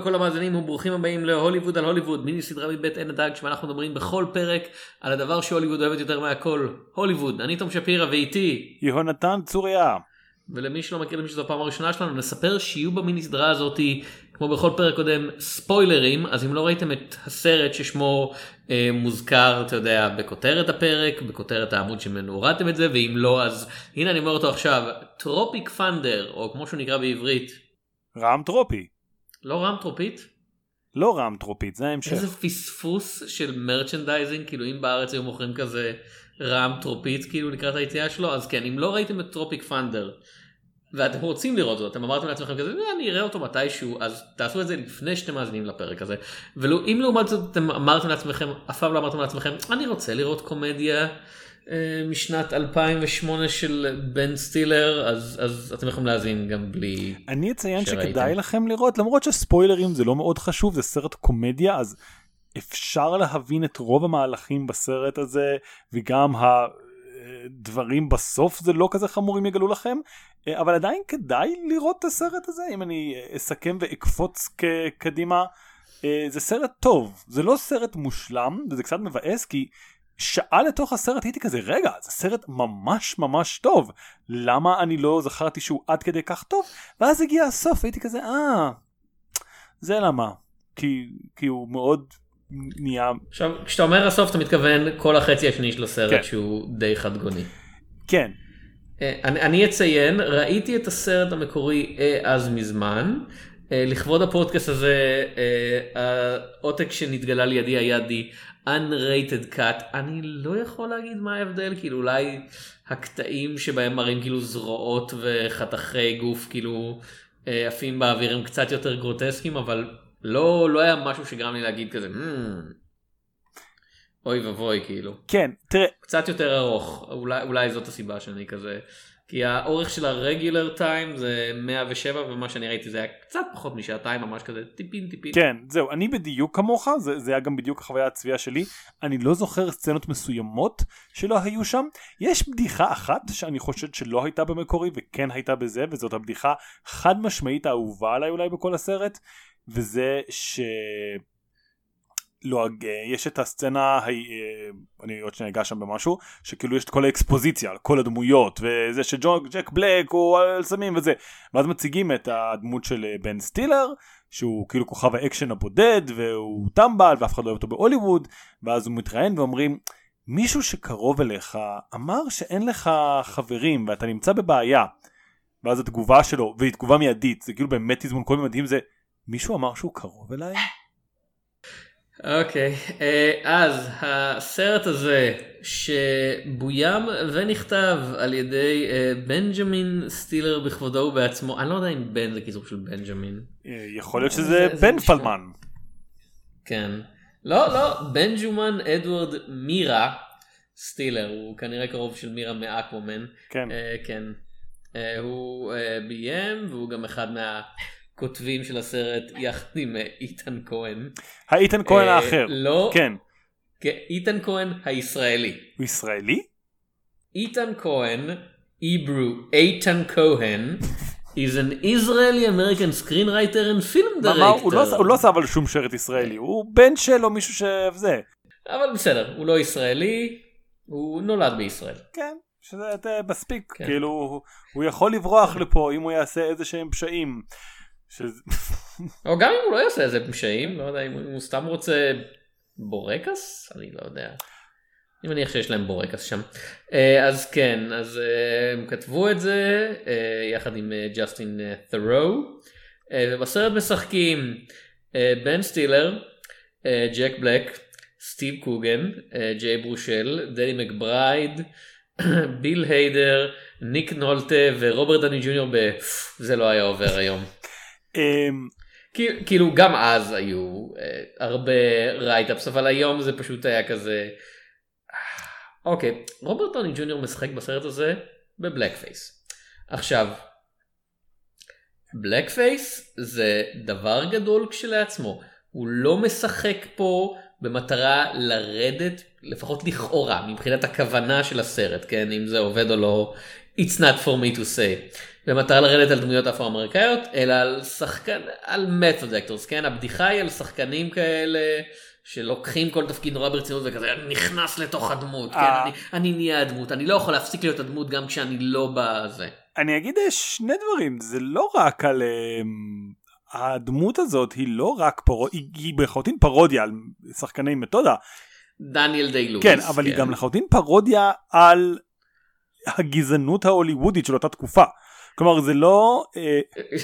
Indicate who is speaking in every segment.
Speaker 1: לכל המאזינים וברוכים הבאים להוליווד על הוליווד, מיני סדרה מבית עין הדג שבה אנחנו מדברים בכל פרק על הדבר שהוליווד אוהבת יותר מהכל, הוליווד. אני תום שפירא ואיתי,
Speaker 2: יהונתן צוריה.
Speaker 1: ולמי שלא מכיר למי שזו הפעם הראשונה שלנו, נספר שיהיו במיני סדרה הזאתי, כמו בכל פרק קודם, ספוילרים, אז אם לא ראיתם את הסרט ששמו אה, מוזכר, אתה יודע, בכותרת הפרק, בכותרת העמוד שממנו הורדתם את זה, ואם לא, אז הנה אני אומר אותו עכשיו, Tropic Thunder, או כמו שהוא נקרא בעברית,
Speaker 2: רעם טרופי.
Speaker 1: לא רעם טרופית?
Speaker 2: לא רעם טרופית, זה ההמשך.
Speaker 1: איזה פספוס של merchandising כאילו אם בארץ היו מוכרים כזה רעם טרופית כאילו לקראת היציאה שלו אז כן אם לא ראיתם את Tropic Thunder ואתם רוצים לראות זאת אתם אמרתם לעצמכם כזה "אה, אני אראה אותו מתישהו אז תעשו את זה לפני שאתם מאזינים לפרק הזה ואם לעומת זאת אתם אמרתם לעצמכם אף פעם לא אמרתם לעצמכם אני רוצה לראות קומדיה משנת 2008 של בן סטילר אז אז אתם יכולים להאזין גם בלי
Speaker 2: אני אציין
Speaker 1: שראיתם.
Speaker 2: שכדאי לכם לראות, למרות שספוילרים זה לא מאוד חשוב, זה סרט קומדיה, אז אפשר להבין את רוב המהלכים בסרט הזה, וגם הדברים בסוף זה לא כזה חמור אם יגלו לכם, אה, אבל עדיין כדאי לראות את הסרט הזה, אם אני אסכם ואקפוץ קדימה. אה, זה סרט טוב, זה לא סרט מושלם, וזה קצת מבאס כי שעה לתוך הסרט הייתי כזה רגע זה סרט ממש ממש טוב למה אני לא זכרתי שהוא עד כדי כך טוב ואז הגיע הסוף הייתי כזה אה זה למה כי כי הוא מאוד נהיה
Speaker 1: עכשיו כשאתה אומר הסוף אתה מתכוון כל החצי השני של הסרט
Speaker 2: כן.
Speaker 1: שהוא די חד גוני.
Speaker 2: כן
Speaker 1: אה, אני, אני אציין ראיתי את הסרט המקורי אה, אז מזמן. אה, לכבוד הפודקאסט הזה העותק שנתגלה לידי היה the unrated cut. אני לא יכול להגיד מה ההבדל כאילו אולי הקטעים שבהם מראים כאילו זרועות וחתכי גוף כאילו אה, עפים באוויר הם קצת יותר גרוטסקיים אבל לא לא היה משהו שגרם לי להגיד כזה "Hmm, אוי ואבוי כאילו.
Speaker 2: כן תראה
Speaker 1: קצת יותר ארוך. אולי אולי זאת הסיבה שאני כזה כי האורך של הרגולר טיים זה 107 ומה שאני ראיתי זה היה קצת פחות משעתיים ממש כזה טיפין טיפין.
Speaker 2: כן זהו אני בדיוק כמוך זה, זה היה גם בדיוק החוויה הצביעה שלי אני לא זוכר סצנות מסוימות שלא היו שם יש בדיחה אחת שאני חושד שלא הייתה במקורי וכן הייתה בזה וזאת הבדיחה חד משמעית האהובה עליי אולי בכל הסרט וזה ש... לא, יש את הסצנה, אה, אני עוד שניה אגע שם במשהו, שכאילו יש את כל האקספוזיציה על כל הדמויות, וזה שג'ק בלק הוא על סמים וזה, ואז מציגים את הדמות של אה, בן סטילר, שהוא כאילו כוכב האקשן הבודד, והוא טמבל, ואף אחד לא אוהב אותו בהוליווד, ואז הוא מתראיין ואומרים, מישהו שקרוב אליך אמר שאין לך חברים ואתה נמצא בבעיה. ואז התגובה שלו, והיא תגובה מיידית, זה כאילו באמת תזמון קומי מדהים, זה מישהו אמר שהוא קרוב אליי?
Speaker 1: אוקיי אה, אז הסרט הזה שבוים ונכתב על ידי אה, בנג'מין סטילר בכבודו ובעצמו אני לא יודע אם בן זה קיצור של בנג'מין.
Speaker 2: אה, יכול להיות
Speaker 1: זה-
Speaker 2: שזה
Speaker 1: זה
Speaker 2: בן. פלמן.
Speaker 1: כן. לא, לא, בנג'מין אדוארד מירה סטילר, הוא כנראה קרוב של מירה מאקוומן.
Speaker 2: כן.
Speaker 1: אה, כן. אה, הוא אה, ביים והוא גם אחד מהכותבים של הסרט יחד עם אה, איתן כהן.
Speaker 2: האיתן כהן
Speaker 1: אה,
Speaker 2: האחר.
Speaker 1: לא,
Speaker 2: כן.
Speaker 1: כן, איתן כהן הישראלי.
Speaker 2: הוא ישראלי?
Speaker 1: איתן כהן, Hebrew, איתן כהן, is an Israeli American screenwriter and film
Speaker 2: מה, מה, הוא לא
Speaker 1: director.
Speaker 2: הוא לא עשה אבל שום שרת ישראלי, הוא בן של או מישהו שזה.
Speaker 1: אבל בסדר, הוא לא ישראלי, הוא נולד בישראל.
Speaker 2: כן. שזה מספיק,
Speaker 1: כן.
Speaker 2: כאילו הוא יכול לברוח לפה אם הוא יעשה איזה שהם פשעים.
Speaker 1: או גם אם הוא לא יעשה איזה פשעים, לא יודע אם הוא סתם רוצה בורקס, אני לא יודע. אני מניח שיש להם בורקס שם. אה, אז כן, אז אה, הם כתבו את זה אה, יחד עם ג'סטין ת'רו, ובסרט משחקים בן סטילר, ג'ק בלק, סטיב קוגן, ג'יי ברושל, דני מקברייד, ביל היידר, ניק נולטי ורוברט דאוני ג'וניור ב... זה לא היה עובר היום.
Speaker 2: אמ,
Speaker 1: כאילו- גם אז היו אה, הרבה write-ups אבל היום זה פשוט היה כזה. אוקיי רוברט דאוני ג'וניור משחק בסרט הזה ב blackface. עכשיו blackface זה דבר גדול כשלעצמו הוא לא משחק פה במטרה לרדת לפחות לכאורה מבחינת הכוונה של הסרט כן אם זה עובד או לא it's not for me to say. במטרה לרדת על דמויות אפרו-אמריקאיות, אלא על שחקן, על method actors, כן? הבדיחה היא על שחקנים כאלה שלוקחים כל תפקיד נורא ברצינות וכזה, אני נכנס לתוך הדמות, כן?
Speaker 2: אה.
Speaker 1: אני, אני נהיה הדמות, אני לא יכול להפסיק להיות הדמות גם כשאני לא בזה.
Speaker 2: אני אגיד אה, שני דברים, זה לא רק על... אמ, הדמות הזאת היא לא רק פרודיה, היא, היא לחלוטין פרודיה על שחקני מתודה,
Speaker 1: דניאל דיי לואיס.
Speaker 2: כן, אבל היא גם לחלוטין פרודיה על הגזענות ההוליוודית של אותה תקופה. כלומר זה לא... אה,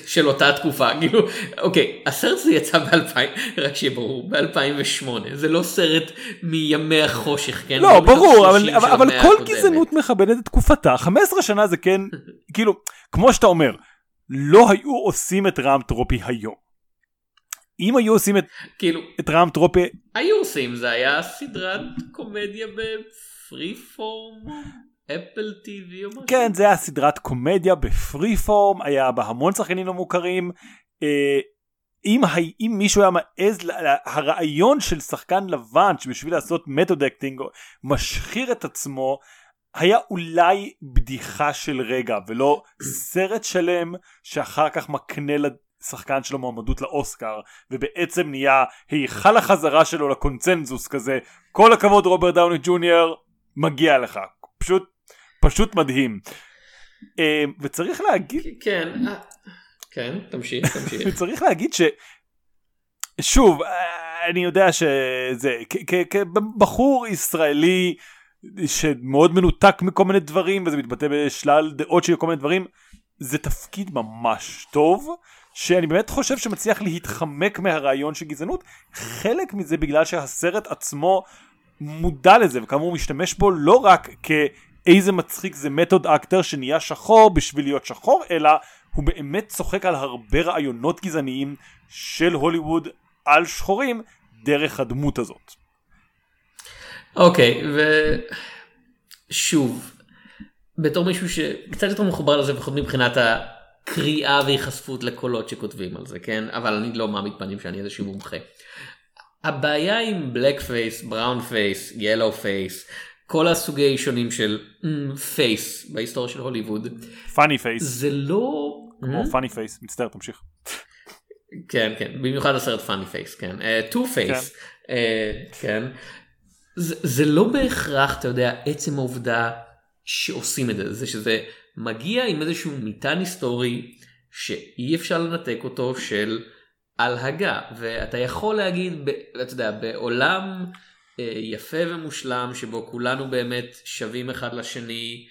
Speaker 1: של אותה תקופה, כאילו, אוקיי, הסרט הזה יצא ב-2000, רק שיהיה ברור, ב-2008, זה לא סרט מימי החושך, כן?
Speaker 2: לא, ברור, אבל,
Speaker 1: ה-30
Speaker 2: אבל, אבל כל
Speaker 1: הקודמת.
Speaker 2: גזענות מכבדת את תקופתה. 15 שנה זה כן, כאילו, כמו שאתה אומר, לא היו עושים את רעם טרופי היום. אם היו עושים את,
Speaker 1: כאילו,
Speaker 2: את רעם טרופי,
Speaker 1: היו עושים, זה היה סדרת קומדיה ב Freeform, Apple TV או משהו.
Speaker 2: כן, זה היה סדרת קומדיה ב Freeform, היה בה המון שחקנים לא מוכרים. אה, אם, אם מישהו היה מעז, הרעיון של שחקן לבן שבשביל לעשות method acting משחיר את עצמו, היה אולי בדיחה של רגע ולא סרט שלם שאחר כך מקנה לשחקן שלו מועמדות לאוסקר ובעצם נהיה היכל החזרה שלו לקונצנזוס כזה כל הכבוד רוברט דאוני ג'וניור מגיע לך פשוט פשוט מדהים אה, וצריך להגיד
Speaker 1: כן, אה, כן, תמשיך, תמשיך.
Speaker 2: צריך להגיד ש... שוב, אה, אני יודע שזה, כ- כ- כבחור ישראלי שמאוד מנותק מכל מיני דברים וזה מתבטא בשלל דעות של כל מיני דברים, זה תפקיד ממש טוב, שאני באמת חושב שמצליח להתחמק מהרעיון של גזענות, חלק מזה בגלל שהסרט עצמו מודע לזה וכאמור משתמש בו לא רק כאיזה מצחיק זה מתוד אקטר שנהיה שחור בשביל להיות שחור, אלא הוא באמת צוחק על הרבה רעיונות גזעניים של הוליווד על שחורים דרך הדמות הזאת.
Speaker 1: אוקיי, ושוב, בתור מישהו שקצת יותר מחובר לזה לפחות מבחינת הקריאה והיחשפות לקולות שכותבים על זה, כן? אבל אני לא מעמיד פנים שאני איזשהו מומחה. הבעיה עם blackface, brownface, yellowface, כל הסוגי שונים של face בהיסטוריה של הוליווד,
Speaker 2: Funny Face,
Speaker 1: זה לא...
Speaker 2: כמו Funny Face, מצטער תמשיך.
Speaker 1: כן כן במיוחד הסרט Funny Face כן. Two-Face כן. זה, זה לא בהכרח אתה יודע עצם העובדה שעושים את זה זה שזה מגיע עם איזשהו מטען היסטורי שאי אפשר לנתק אותו של הלהגה. ואתה יכול להגיד ב, אתה יודע בעולם אה, יפה ומושלם שבו כולנו באמת שווים אחד לשני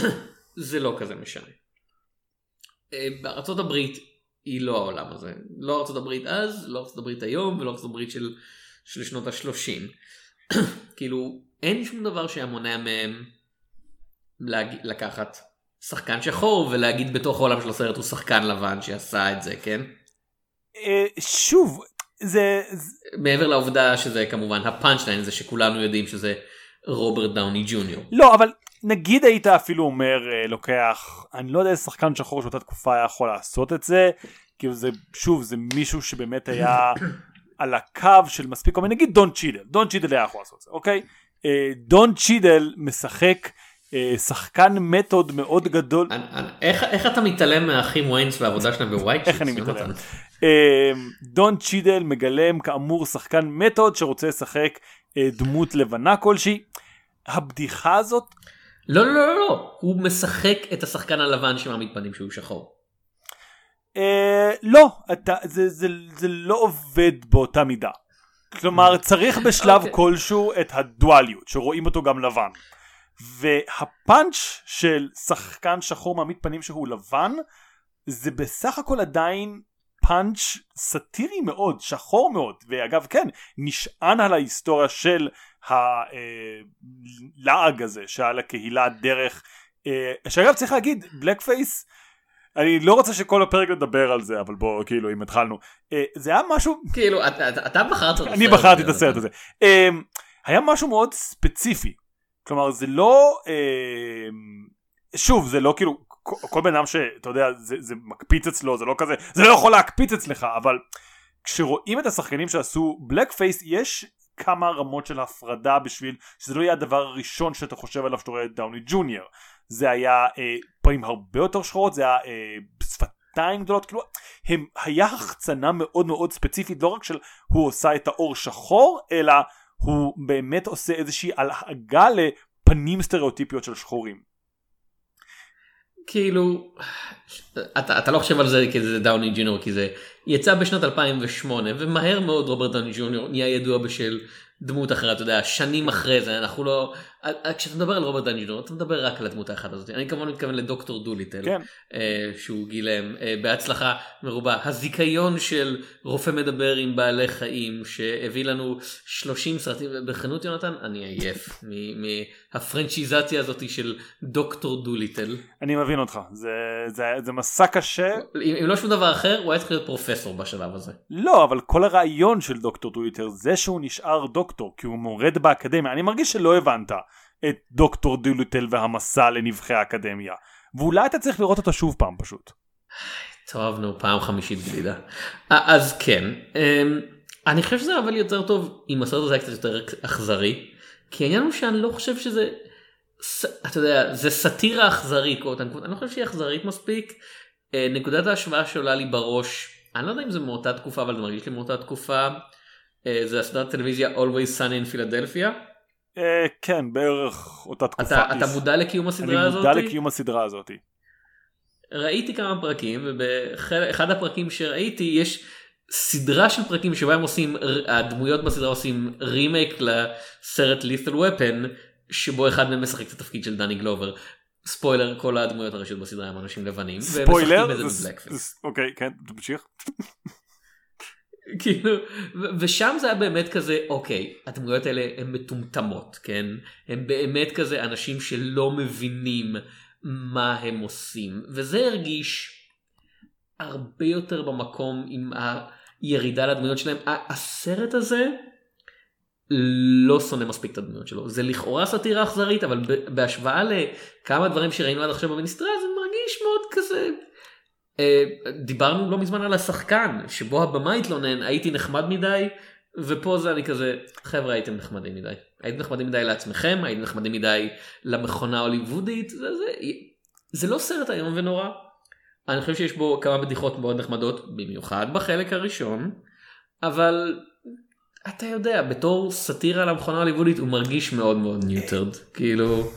Speaker 1: זה לא כזה משנה. אה, בארצות הברית היא לא העולם הזה. לא ארצות הברית אז, לא ארצות הברית היום ולא ארצות הברית של, של שנות השלושים. כאילו אין שום דבר שהיה מונע מהם להג... לקחת שחקן שחור ולהגיד בתוך העולם של הסרט הוא שחקן לבן שעשה את זה, כן?
Speaker 2: אה, שוב, זה...
Speaker 1: מעבר לעובדה שזה כמובן הפאנצ'ליין זה שכולנו יודעים שזה רוברט דאוני ג'וניור.
Speaker 2: לא, אבל נגיד היית אפילו אומר, אה, לוקח, אני לא יודע איזה שחקן שחור שאותה תקופה היה יכול לעשות את זה, כאילו זה, שוב, זה מישהו שבאמת היה על הקו של מספיק, כל מיני, נגיד דון צ'ידל, דון צ'ידל היה יכול לעשות את זה, אוקיי? אה, דון צ'ידל משחק אה, שחקן מתוד מאוד גדול,
Speaker 1: איך, איך אתה מתעלם מהאחים ויינס והעבודה שלהם בווייט
Speaker 2: איך אני מתעלם? אה, דון צ'ידל מגלם כאמור שחקן מתוד שרוצה לשחק אה, דמות לבנה כלשהי. הבדיחה הזאת
Speaker 1: לא לא לא לא הוא משחק את השחקן הלבן שמעמיד פנים שהוא שחור.
Speaker 2: אה, לא, אתה, זה, זה, זה לא עובד באותה מידה. כלומר, צריך בשלב
Speaker 1: אוקיי.
Speaker 2: כלשהו את הדואליות, שרואים אותו גם לבן. והפאנץ' של שחקן שחור מעמיד פנים שהוא לבן, זה בסך הכל עדיין פאנץ' סאטירי מאוד, שחור מאוד, ואגב כן, נשען על ההיסטוריה של הלעג הזה שעל הקהילה דרך, אה, שאגב צריך להגיד, blackface, אני לא רוצה שכל הפרק נדבר על זה, אבל בוא, כאילו, אם התחלנו, אה, זה היה משהו,
Speaker 1: כאילו אתה, אתה, בחרת את הסרט
Speaker 2: אני בחרתי את הסרט הזה. אה, היה משהו מאוד ספציפי. כלומר, זה לא... אה, שוב, זה לא כאילו... כל- בן אדם שאתה יודע, זה, זה מקפיץ אצלו, זה לא כזה, זה לא יכול להקפיץ אצלך, אבל כשרואים את השחקנים שעשו blackface, יש כמה רמות של הפרדה בשביל שזה לא יהיה הדבר הראשון שאתה חושב עליו שאתה רואה את דאוני ג'וניור זה היה אה, פנים הרבה יותר שחורות זה היה אה, שפתיים גדולות כאילו הם היה החצנה מאוד מאוד ספציפית לא רק של הוא עושה את האור שחור אלא הוא באמת עושה איזושהי הלהגה לפנים סטריאוטיפיות של שחורים.
Speaker 1: כאילו אתה, אתה לא חושב על זה כי זה דאוני ג'וניור כי זה יצא בשנת 2008 ומהר מאוד רוברט דאוני ג'וניור נהיה ידוע בשל דמות אחרת, אתה יודע, שנים אחרי זה, אנחנו לא... כשאתה מדבר על רוברט דאוני ג'וניור, אתה מדבר רק על הדמות האחת הזאת. אני כמובן מתכוון לדוקטור דוליטל,
Speaker 2: כן.
Speaker 1: אה, שהוא גילם אה, בהצלחה מרובה. הזיכיון של רופא מדבר עם בעלי חיים, שהביא לנו 30 סרטים, ובכנות יונתן, אני עייף מהפרנצ'יזציה הזאת של דוקטור דוליטל.
Speaker 2: אני מבין אותך, זה, זה, זה מסע קשה.
Speaker 1: אם, אם לא שום דבר אחר, הוא היה צריך להיות פרופסור בשלב הזה.
Speaker 2: לא, אבל כל הרעיון של דוקטור דוליטל זה שהוא נשאר. דוקטור כי הוא מורד באקדמיה אני מרגיש שלא הבנת את דוקטור דוליטל והמסע לנבחי האקדמיה ואולי אתה צריך לראות אותו שוב פעם פשוט.
Speaker 1: טוב נו פעם חמישית גלידה אז כן אמ, אני חושב שזה אבל יותר טוב אם הסרט הזה היה קצת יותר אכזרי כי העניין הוא שאני לא חושב שזה אתה יודע זה סאטירה אכזרית אני לא חושב שהיא אכזרית מספיק אה, נקודת ההשוואה שעולה לי בראש אני לא יודע אם זה מאותה תקופה אבל זה מרגיש לי מאותה תקופה. אה, זה הסדרת טלוויזיה Always Sunny in Philadelphia.
Speaker 2: אה, כן בערך אותה תקופה.
Speaker 1: אתה מודע לקיום הסדרה הזאת?
Speaker 2: אני מודע לקיום הסדרה הזאת.
Speaker 1: ראיתי כמה פרקים ובאחד הפרקים שראיתי יש סדרה של פרקים שבה הם עושים הדמויות בסדרה עושים רימייק לסרט lethal weapon שבו אחד מהם משחק את התפקיד של דני גלובר. ספוילר כל הדמויות הראשיות בסדרה הם אנשים לבנים.
Speaker 2: ספוילר? אוקיי כן תמשיך.
Speaker 1: כאילו ושם זה היה באמת כזה אוקיי הדמויות האלה הן מטומטמות כן? הם באמת כזה אנשים שלא מבינים מה הם עושים. וזה הרגיש הרבה יותר במקום עם הירידה לדמויות שלהם. הסרט הזה לא שונא מספיק את הדמויות שלו. זה לכאורה סאטירה אכזרית אבל בהשוואה לכמה דברים שראינו עד עכשיו במיניסטרה זה מרגיש מאוד כזה דיברנו לא מזמן על השחקן שבו הבמה התלונן הייתי נחמד מדי ופה זה אני כזה חבר'ה הייתם נחמדים מדי. הייתם נחמדים מדי לעצמכם הייתם נחמדים מדי למכונה ההוליוודית זה, זה, זה לא סרט איום ונורא. אני חושב שיש בו כמה בדיחות מאוד נחמדות במיוחד בחלק הראשון אבל אתה יודע בתור סאטירה על המכונה ההוליוודית הוא מרגיש מאוד מאוד ניוטרד כאילו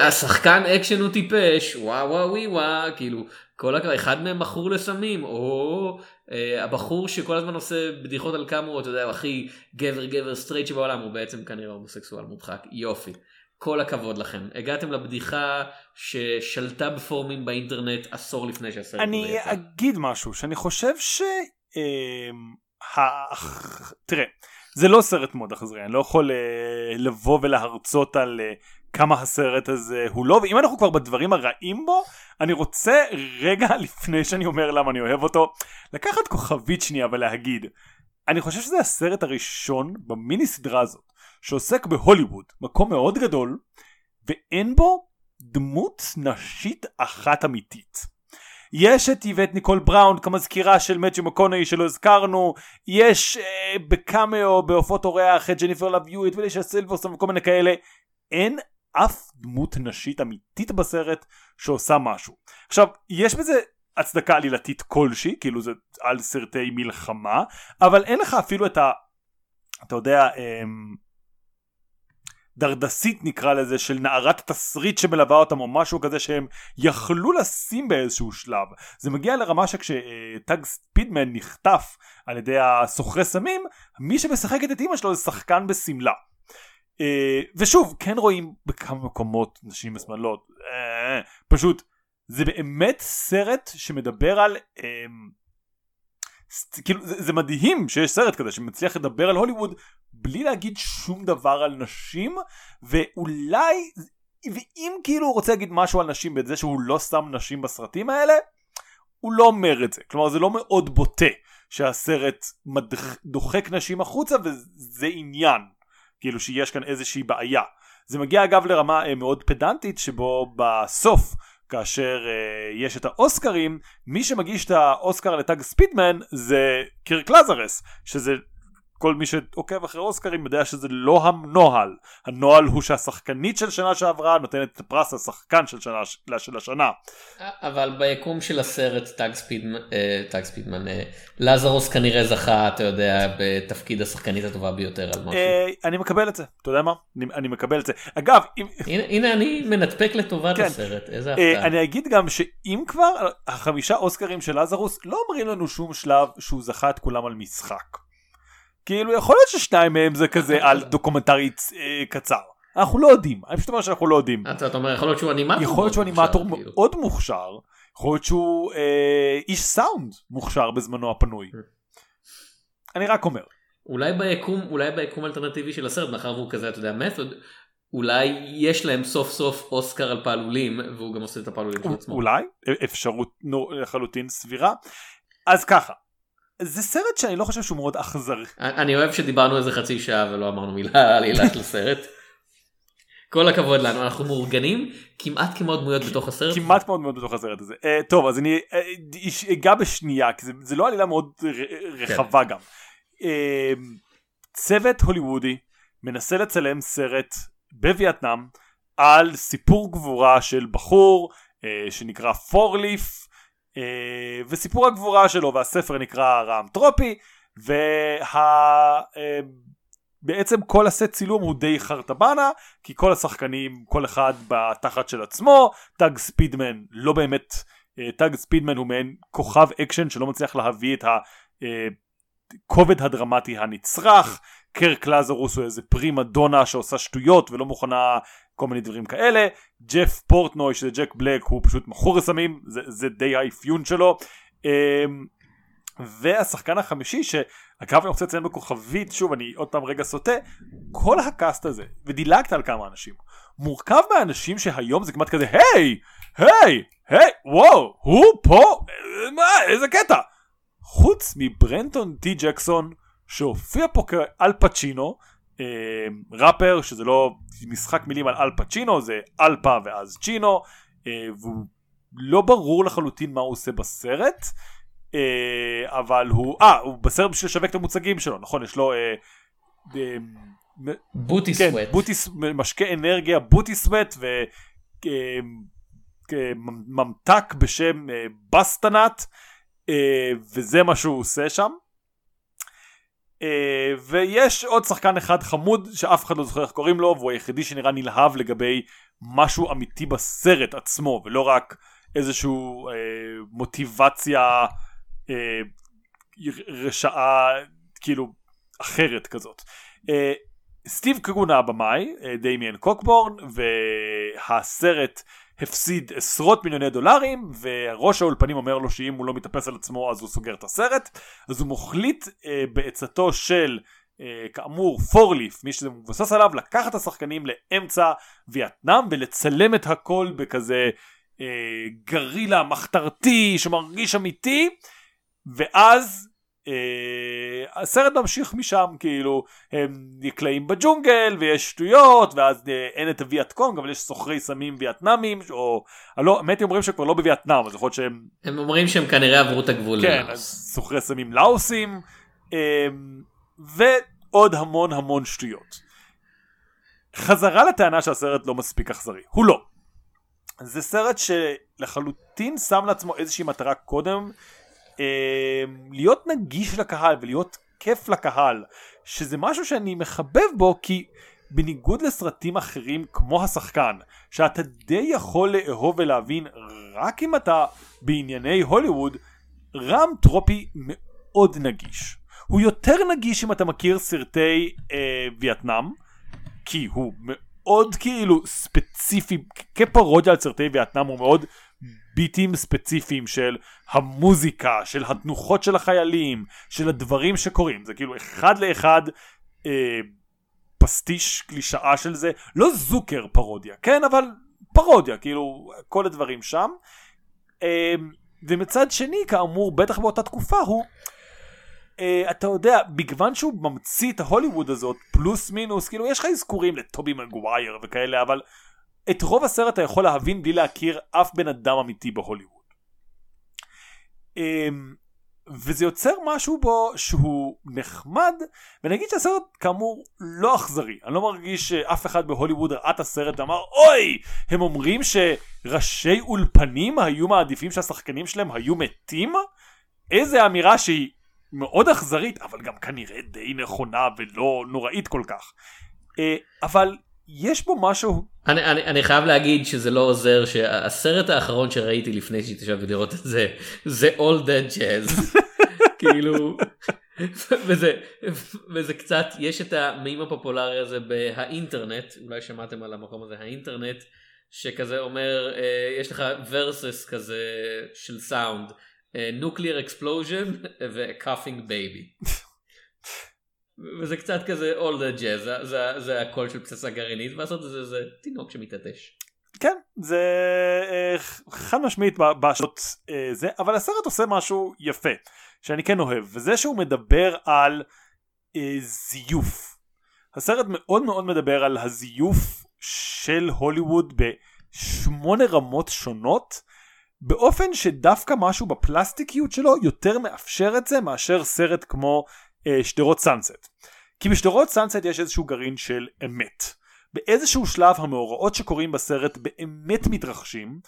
Speaker 1: השחקן אקשן הוא טיפש וואו וואו וואו כאילו כל הכבוד, אחד מהם מכור לסמים, או אה, הבחור שכל הזמן עושה בדיחות על כמה הוא, אתה יודע, הכי גבר גבר סטרייט שבעולם, הוא בעצם כנראה הומוסקסואל מודחק, יופי. כל הכבוד לכם. הגעתם לבדיחה ששלטה בפורומים באינטרנט עשור לפני שהסרט
Speaker 2: הזה יצא. אני אגיד משהו, שאני חושב ש... אה, תראה, זה לא סרט מאוד אכזרי, אני לא יכול אה, לבוא ולהרצות על אה, כמה הסרט הזה הוא לא, ואם אנחנו כבר בדברים הרעים בו, אני רוצה רגע לפני שאני אומר למה אני אוהב אותו, לקחת כוכבית שנייה ולהגיד, אני חושב שזה הסרט הראשון במיני סדרה הזאת, שעוסק בהוליווד, מקום מאוד גדול, ואין בו דמות נשית אחת אמיתית. יש את איבט ניקול בראון כמזכירה של מצ'י מקונאי שלא הזכרנו יש אה, בקאמאו בהופעות אורח את ג'ניפר לביואט ולישה סילברסון וכל מיני כאלה אין אף דמות נשית אמיתית בסרט שעושה משהו. עכשיו, יש בזה הצדקה עלילתית כלשהי, כאילו זה על סרטי מלחמה, אבל אין לך אפילו את ה... אתה יודע, אמ, דרדסית נקרא לזה של נערת תסריט שמלווה אותם או משהו כזה שהם יכלו לשים באיזשהו שלב זה מגיע לרמה שכשטאג ספידמן נחטף על ידי הסוחרי סמים מי שמשחקת את אמא שלו זה שחקן בשמלה ושוב כן רואים בכמה מקומות נשים בשמאלות. אה, פשוט זה באמת סרט שמדבר על אה, כאילו זה, זה מדהים שיש סרט כזה שמצליח לדבר על הוליווד בלי להגיד שום דבר על נשים ואולי ואם כאילו הוא רוצה להגיד משהו על נשים בזה שהוא לא שם נשים בסרטים האלה הוא לא אומר את זה. כלומר זה לא מאוד בוטה שהסרט מדח, דוחק נשים החוצה וזה עניין כאילו שיש כאן איזושהי בעיה. זה מגיע אגב לרמה אה, מאוד פדנטית שבו בסוף כאשר אה, יש את האוסקרים מי שמגיש את האוסקר לטאג ספידמן זה קירק לזרס שזה כל מי שעוקב אחרי אוסקרים יודע שזה לא הנוהל. הנוהל הוא שהשחקנית של שנה שעברה נותנת את הפרס לשחקן של, שנה, של השנה.
Speaker 1: אבל ביקום של הסרט טאג ספידמן, אה, טאג ספידמן, אה, לזרוס כנראה זכה, אתה יודע, בתפקיד השחקנית הטובה ביותר על משהו.
Speaker 2: אה, אני מקבל את זה, אתה יודע מה? אני, אני מקבל את זה. אגב, אם...
Speaker 1: הנה, הנה אני מנטפק לטובת כן. הסרט, איזה הפתעה.
Speaker 2: אני אגיד גם שאם כבר החמישה אוסקרים של לזרוס לא אומרים לנו שום שלב שהוא זכה את כולם על משחק. כאילו יכול להיות ששניים מהם זה כזה על דוקומנטרי אה, קצר. אנחנו לא יודעים, אני פשוט אומר שאנחנו לא יודעים.
Speaker 1: אתה אומר יכול להיות שהוא אנימטור
Speaker 2: יכול להיות שהוא אנימטור כאילו. מאוד מוכשר, יכול להיות שהוא אה, איש סאונד מוכשר בזמנו הפנוי. אני רק אומר.
Speaker 1: אולי ביקום אולי ביקום אלטרנטיבי של הסרט מאחר והוא כזה אתה יודע מתוד אולי יש להם סוף סוף אוסקר על פעלולים והוא גם עושה את הפעלולים של עצמו.
Speaker 2: אולי אפשרות לחלוטין סבירה. אז ככה זה סרט שאני לא חושב שהוא מאוד אכזרי.
Speaker 1: אני אוהב שדיברנו איזה חצי שעה ולא אמרנו מילה על עילת לסרט. כל הכבוד לנו אנחנו מאורגנים כמעט כמו דמויות בתוך הסרט.
Speaker 2: כמעט כמו דמויות בתוך הסרט הזה. Uh, טוב אז אני uh, אגע בשנייה כי זה, זה לא עלילה מאוד רחבה כן. גם. Uh, צוות הוליוודי מנסה לצלם סרט בווייטנאם על סיפור גבורה של בחור uh, שנקרא פורליף וסיפור הגבורה שלו והספר נקרא רעם טרופי ובעצם וה... כל הסט צילום הוא די חרטבונה כי כל השחקנים כל אחד בתחת של עצמו טאג ספידמן לא באמת טאג ספידמן הוא מעין כוכב אקשן שלא מצליח להביא את הכובד הדרמטי הנצרך קירק לזרוס הוא איזה פרימה דונה שעושה שטויות ולא מוכנה כל מיני דברים כאלה. ג'ף פורטנוי שזה ג'ק בלק הוא פשוט מכור לסמים זה, זה די האפיון שלו. אמ, והשחקן החמישי שאגב אני רוצה לציין בכוכבית שוב אני עוד פעם רגע סוטה כל הקאסט הזה ודילגת על כמה אנשים מורכב מאנשים שהיום זה כמעט כזה היי! היי! היי! וואו! הוא פה! מה? איזה קטע! חוץ מברנטון טי ג'קסון שהופיע פה כאל פצ'ינו אה, ראפר שזה לא משחק מילים על אל פצ'ינו זה אלפה ואז צ'ינו אה, והוא לא ברור לחלוטין מה הוא עושה בסרט אה, אבל הוא אה הוא בסרט בשביל לשווק את המוצגים שלו נכון יש לו אה,
Speaker 1: אה, בוטי כן, סוואט.
Speaker 2: בוטי משקה אנרגיה בוטי סוואט וממתק בשם בסטנאט וזה מה שהוא עושה שם ויש עוד שחקן אחד חמוד שאף אחד לא זוכר איך קוראים לו והוא היחידי שנראה נלהב לגבי משהו אמיתי בסרט עצמו ולא רק איזשהו uh, מוטיבציה uh, רשעה כאילו אחרת כזאת. Uh, סטיב קרונה הבמאי, דמיאן קוקבורן והסרט הפסיד עשרות מיליוני דולרים וראש האולפנים אומר לו שאם הוא לא מתאפס על עצמו אז הוא סוגר את הסרט. אז הוא מחליט אה, בעצתו של אה, כאמור פורליף מי שזה מבוסס עליו לקחת את השחקנים לאמצע וייטנאם ולצלם את הכל בכזה אה, גרילה מחתרתי שמרגיש אמיתי. ואז אה, הסרט ממשיך משם כאילו הם נקלעים בג'ונגל ויש שטויות ואז אה, אין את הווייט קונג אבל יש סוחרי סמים וייטנאמים או לא האמת אומרים שכבר לא בווייטנאם אז יכול להיות שהם
Speaker 1: הם אומרים שהם כנראה עברו את הגבול
Speaker 2: כן סוחרי סמים לאוסים אה, ועוד המון המון שטויות. חזרה לטענה שהסרט לא מספיק אכזרי הוא לא. זה סרט שלחלוטין שם לעצמו איזושהי מטרה קודם אמ, להיות נגיש לקהל ולהיות כיף לקהל שזה משהו שאני מחבב בו כי בניגוד לסרטים אחרים כמו השחקן שאתה די יכול לאהוב ולהבין רק אם אתה בענייני הוליווד רם טרופי מאוד נגיש. הוא יותר נגיש אם אתה מכיר סרטי אה, וייטנאם כי הוא מאוד כאילו ספציפי כפרודיה על סרטי וייטנאם הוא מאוד ביטים ספציפיים של המוזיקה, של התנוחות של החיילים, של הדברים שקורים. זה כאילו אחד לאחד אה, פסטיש קלישאה של זה. לא זוקר פרודיה, כן? אבל פרודיה, כאילו כל הדברים שם. אה, ומצד שני, כאמור, בטח באותה תקופה הוא... Uh, אתה יודע, מגוון שהוא ממציא את ההוליווד הזאת, פלוס מינוס, כאילו יש לך אזכורים לטובי מגווייר וכאלה, אבל את רוב הסרט אתה יכול להבין בלי להכיר אף בן אדם אמיתי בהוליווד. אמ, וזה יוצר משהו בו שהוא נחמד, ונגיד שהסרט כאמור לא אכזרי. אני לא מרגיש שאף אחד בהוליווד ראה את הסרט ואמר, אוי, הם אומרים שראשי אולפנים היו מעדיפים שהשחקנים שלהם היו מתים? איזה אמירה שהיא מאוד אכזרית, אבל גם כנראה די נכונה ולא נוראית כל כך. אה, אבל יש בו משהו...
Speaker 1: אני, אני, אני חייב להגיד שזה לא עוזר שהסרט האחרון שראיתי לפני שהתיישבתי לראות את זה זה All That Jazz כאילו וזה וזה קצת יש את המים הפופולרי הזה באינטרנט אולי שמעתם על המקום הזה האינטרנט שכזה אומר אה, יש לך versus כזה של sound nuclear explosion ו coughing baby. וזה קצת כזה all that jazz זה, זה, זה הקול של פצצה גרעינית ולעשות את זה זה תינוק שמתעטש.
Speaker 2: כן זה אה, חד משמעית בשעות אה, זה אבל הסרט עושה משהו יפה שאני כן אוהב וזה שהוא מדבר על אה, זיוף. הסרט מאוד מאוד מדבר על הזיוף של הוליווד בשמונה רמות שונות באופן שדווקא משהו בפלסטיקיות שלו יותר מאפשר את זה מאשר סרט כמו שדרות סאנסט. כי בשדרות סאנסט יש איזשהו גרעין של אמת. באיזשהו שלב המאורעות שקורים בסרט באמת מתרחשים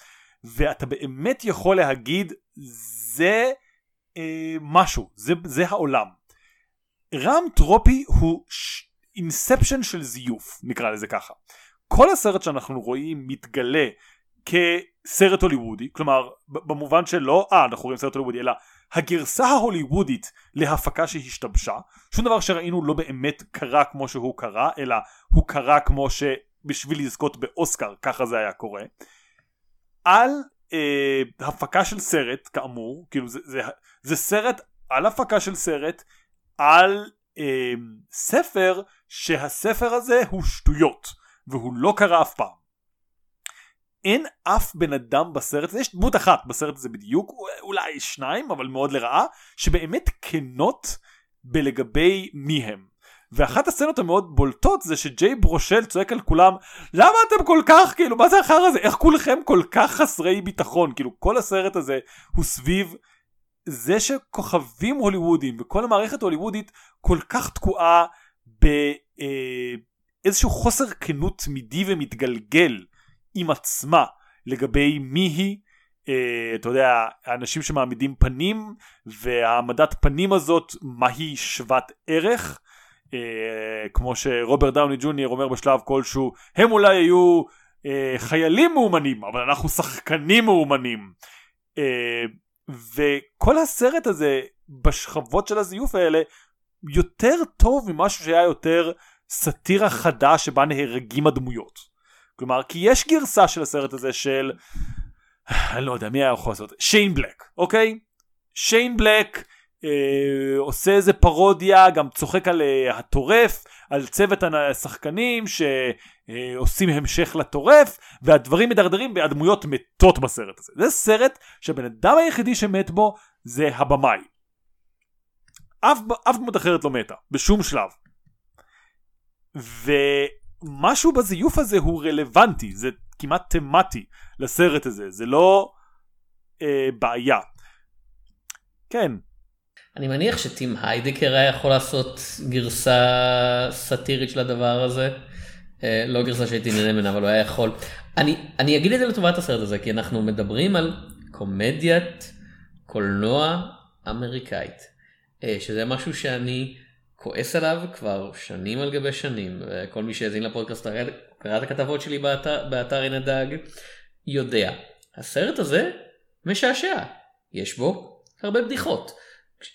Speaker 2: ואתה באמת יכול להגיד זה אה, משהו, זה, זה העולם. רם טרופי הוא אינספשן של זיוף נקרא לזה ככה. כל הסרט שאנחנו רואים מתגלה כסרט הוליוודי כלומר במובן שלא אה אנחנו רואים סרט הוליוודי אלא הגרסה ההוליוודית להפקה שהשתבשה שום דבר שראינו לא באמת קרה כמו שהוא קרה אלא הוא קרה כמו שבשביל לזכות באוסקר ככה זה היה קורה. על אה, הפקה של סרט כאמור כאילו זה, זה, זה סרט על הפקה של סרט על אה, ספר שהספר הזה הוא שטויות והוא לא קרה אף פעם אין אף בן אדם בסרט הזה, יש דמות אחת בסרט הזה בדיוק, אולי שניים, אבל מאוד לרעה, שבאמת כנות בלגבי מי הם. ואחת הסצנות המאוד בולטות זה שג'יי ברושל צועק על כולם למה אתם כל כך כאילו מה זה החרא הזה? איך כולכם כל כך חסרי ביטחון? כאילו כל הסרט הזה הוא סביב זה שכוכבים הוליוודים וכל המערכת ההוליוודית כל כך תקועה באיזשהו אה, חוסר כנות תמידי ומתגלגל עם עצמה לגבי מי היא. Uh, אתה יודע האנשים שמעמידים פנים והעמדת פנים הזאת מה היא שוות ערך. uh, כמו שרוברט דאוני ג'וניור אומר בשלב כלשהו הם אולי היו uh, חיילים מאומנים אבל אנחנו שחקנים מאומנים. uh, וכל הסרט הזה בשכבות של הזיוף האלה יותר טוב ממשהו שהיה יותר סאטירה חדה שבה נהרגים הדמויות כלומר כי יש גרסה של הסרט הזה של אני לא יודע מי היה יכול לעשות? שיין בלק אוקיי? שיין בלק אה, עושה איזה פרודיה גם צוחק על אה, הטורף על צוות השחקנים שעושים אה, המשך לטורף והדברים מדרדרים והדמויות מתות בסרט הזה. זה סרט שהבן אדם היחידי שמת בו זה הבמאי. אף, אף דמות אחרת לא מתה בשום שלב. ו... משהו בזיוף הזה הוא רלוונטי, זה כמעט תמטי לסרט הזה, זה לא אה, בעיה. כן.
Speaker 1: אני מניח שטים היידקר היה יכול לעשות גרסה סאטירית של הדבר הזה. אה, לא גרסה שהייתי נהנה ממנה, אבל הוא היה יכול. אני, אני אגיד את זה לטובת הסרט הזה, כי אנחנו מדברים על קומדיית קולנוע אמריקאית, אה, שזה משהו שאני כועס עליו כבר שנים על גבי שנים, וכל מי שהאזין לפודקאסט קרא את הכתבות שלי באתר, באתר עין הדג, יודע, הסרט הזה משעשע, יש בו הרבה בדיחות.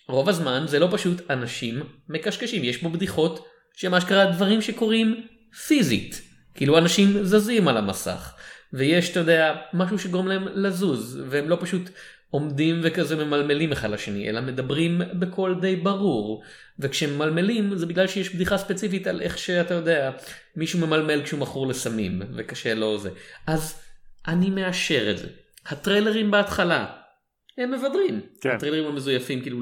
Speaker 1: רוב הזמן זה לא פשוט אנשים מקשקשים, יש בו בדיחות שמה שקרה דברים שקורים פיזית, כאילו אנשים זזים על המסך, ויש, אתה יודע, משהו שגורם להם לזוז, והם לא פשוט עומדים וכזה ממלמלים אחד לשני, אלא מדברים בקול די ברור. וכשממלמלים זה בגלל שיש בדיחה ספציפית על איך שאתה יודע, מישהו ממלמל כשהוא מכור לסמים, וקשה לו זה. אז אני מאשר את זה. הטריילרים בהתחלה, הם מבדרים. כן. הטריילרים המזויפים כאילו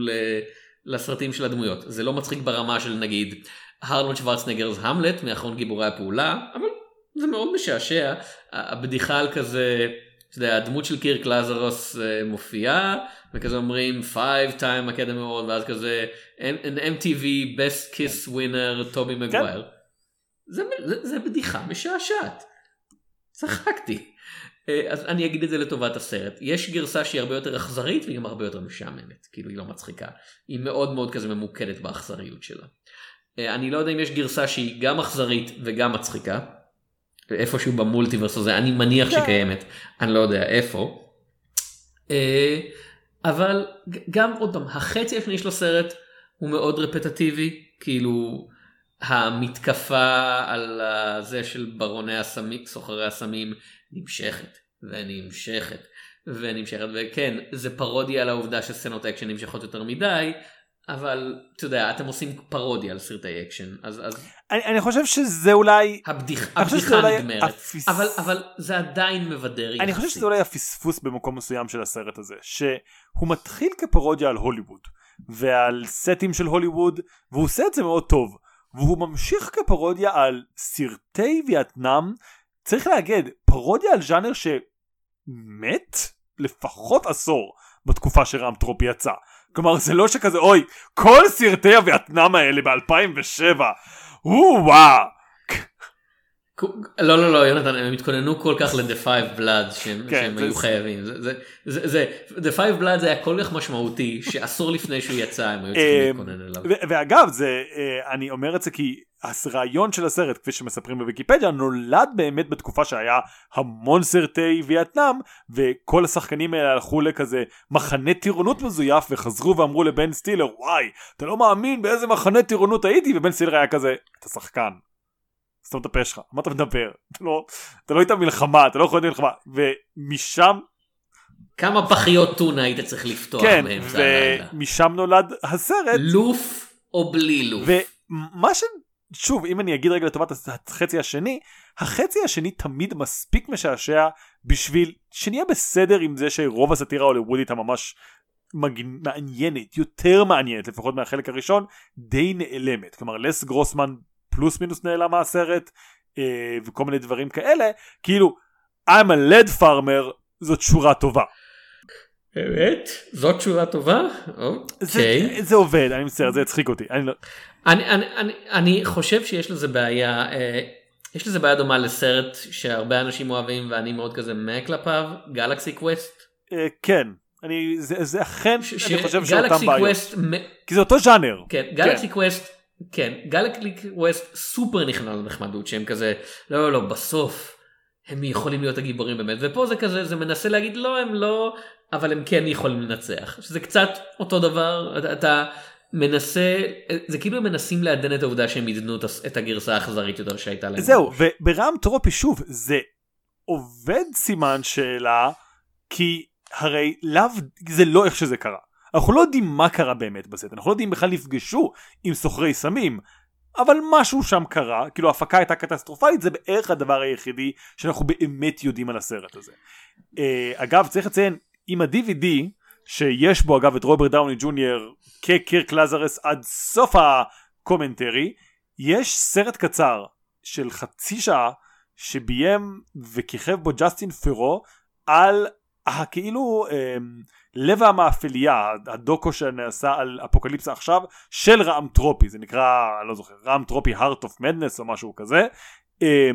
Speaker 1: לסרטים של הדמויות. זה לא מצחיק ברמה של נגיד הרלמן שוורצנגרס המלט מאחרון גיבורי הפעולה, אבל זה מאוד משעשע. הבדיחה על כזה אתה יודע, הדמות של קירק לזרוס אה, מופיעה, וכזה אומרים 5 time Academy Award, ואז כזה an MTV best kiss winner טובי מגווייר. זה, זה, זה בדיחה משעשעת. צחקתי. אה, אז אני אגיד את זה לטובת הסרט. יש גרסה שהיא הרבה יותר אכזרית והיא גם הרבה יותר משעממת. כאילו היא לא מצחיקה. היא מאוד מאוד כזה ממוקדת באכזריות שלה. אה, אני לא יודע אם יש גרסה שהיא גם אכזרית וגם מצחיקה. איפשהו ב multiverse הזה, אני מניח
Speaker 2: כן.
Speaker 1: שקיימת. אני לא יודע איפה. אה, אבל גם עוד פעם, החצי השני של הסרט הוא מאוד רפטטיבי. כאילו המתקפה על זה של ברוני הסמים, סוחרי הסמים, נמשכת ונמשכת ונמשכת וכן זה פרודיה על העובדה שסצנות אקשן נמשכות יותר מדי אבל אתה יודע אתם עושים פרודיה על סרטי אקשן אז, אז
Speaker 2: אני, אני חושב שזה אולי
Speaker 1: הבדיח, הבדיחה
Speaker 2: אולי
Speaker 1: נגמרת.
Speaker 2: הפס-
Speaker 1: אבל אבל זה עדיין מבדר
Speaker 2: אני
Speaker 1: יחסית.
Speaker 2: חושב שזה אולי הפספוס במקום מסוים של הסרט הזה שהוא מתחיל כפרודיה על הוליווד ועל סטים של הוליווד והוא עושה את זה מאוד טוב והוא ממשיך כפרודיה על סרטי וייטנאם. צריך להגיד פרודיה על ז'אנר שמת לפחות עשור בתקופה שרמטרופ יצא כלומר זה לא שכזה אוי כל סרטי הווייטנאם האלה ב-2007 וואו
Speaker 1: לא לא לא יונתן הם התכוננו כל כך ל-The Five Bloods שהם,
Speaker 2: כן,
Speaker 1: שהם
Speaker 2: זה-
Speaker 1: היו חייבים זה, זה, זה, זה, The Five זה היה כל כך משמעותי שעשור לפני שהוא יצא הם היו צריכים
Speaker 2: אה,
Speaker 1: להתכונן אליו.
Speaker 2: ואגב זה אה, אני אומר את זה כי הרעיון של הסרט כפי שמספרים בוויקיפדיה נולד באמת בתקופה שהיה המון סרטי וייטנאם וכל השחקנים האלה הלכו לכזה מחנה טירונות מזויף וחזרו ואמרו לבן סטילר וואי אתה לא מאמין באיזה מחנה טירונות הייתי ובן סטילר היה כזה אתה שחקן. סתום את הפה שלך מה אתה מדבר אתה לא אתה לא היית במלחמה אתה לא יכול להיות במלחמה ומשם
Speaker 1: כמה פחיות טונה היית צריך לפתוח
Speaker 2: כן
Speaker 1: באמצע הלילה?
Speaker 2: ומשם נולד הסרט
Speaker 1: לוף או בלי לוף?
Speaker 2: ומה ש... שוב אם אני אגיד רגע לטובת החצי השני החצי השני תמיד מספיק משעשע בשביל שנהיה בסדר עם זה שרוב הסאטירה ההוליוודית הממש מגנ... מעניינת יותר מעניינת לפחות מהחלק הראשון די נעלמת כלומר לס גרוסמן פלוס מינוס נעלם מהסרט אה, וכל מיני דברים כאלה כאילו I'm a lead farmer זאת שורה טובה
Speaker 1: באמת? זאת תשובה טובה?
Speaker 2: זה,
Speaker 1: אוקיי.
Speaker 2: זה עובד אני מצטער זה הצחיק אותי אני לא...
Speaker 1: אני, אני, אני, אני חושב שיש לזה בעיה, אה, יש לזה בעיה דומה לסרט שהרבה אנשים אוהבים ואני מאוד כזה meh כלפיו, Galaxy Quest.
Speaker 2: אה, כן אני זה, זה אכן
Speaker 1: ש-
Speaker 2: אני חושב שאותם
Speaker 1: Galaxy
Speaker 2: בעיות
Speaker 1: Quest, מ-
Speaker 2: כי זה אותו ז'אנר
Speaker 1: כן, Galaxy Quest, כן, Galaxy Quest סופר נכנע לנחמדות שהם כזה, לא לא לא, בסוף הם יכולים להיות הגיבורים באמת, ופה זה כזה, זה מנסה להגיד לא הם לא, אבל הם כן יכולים לנצח, שזה קצת אותו דבר, אתה, אתה מנסה, זה כאילו הם מנסים לעדן את העובדה שהם עידנו את הגרסה האכזרית יותר שהייתה להם.
Speaker 2: זהו וברם טרופי שוב זה עובד סימן שאלה כי הרי לאו זה לא איך שזה קרה אנחנו לא יודעים מה קרה באמת בסרט אנחנו לא יודעים בכלל נפגשו עם סוחרי סמים אבל משהו שם קרה כאילו ההפקה הייתה קטסטרופלית זה בערך הדבר היחידי שאנחנו באמת יודעים על הסרט הזה. אה, אגב צריך לציין עם ה-DVD שיש בו אגב את רוברט דאוני ג'וניור כקירק לזרוס עד סוף ה commentary יש סרט קצר של חצי שעה שביים וכיכב בו ג'סטין ת'רו על הכאילו אה, לב המאפליה הדוקו שנעשה על אפוקליפסה עכשיו של רעם טרופי זה נקרא אני לא זוכר רעם טרופי heart of madness או משהו כזה אה,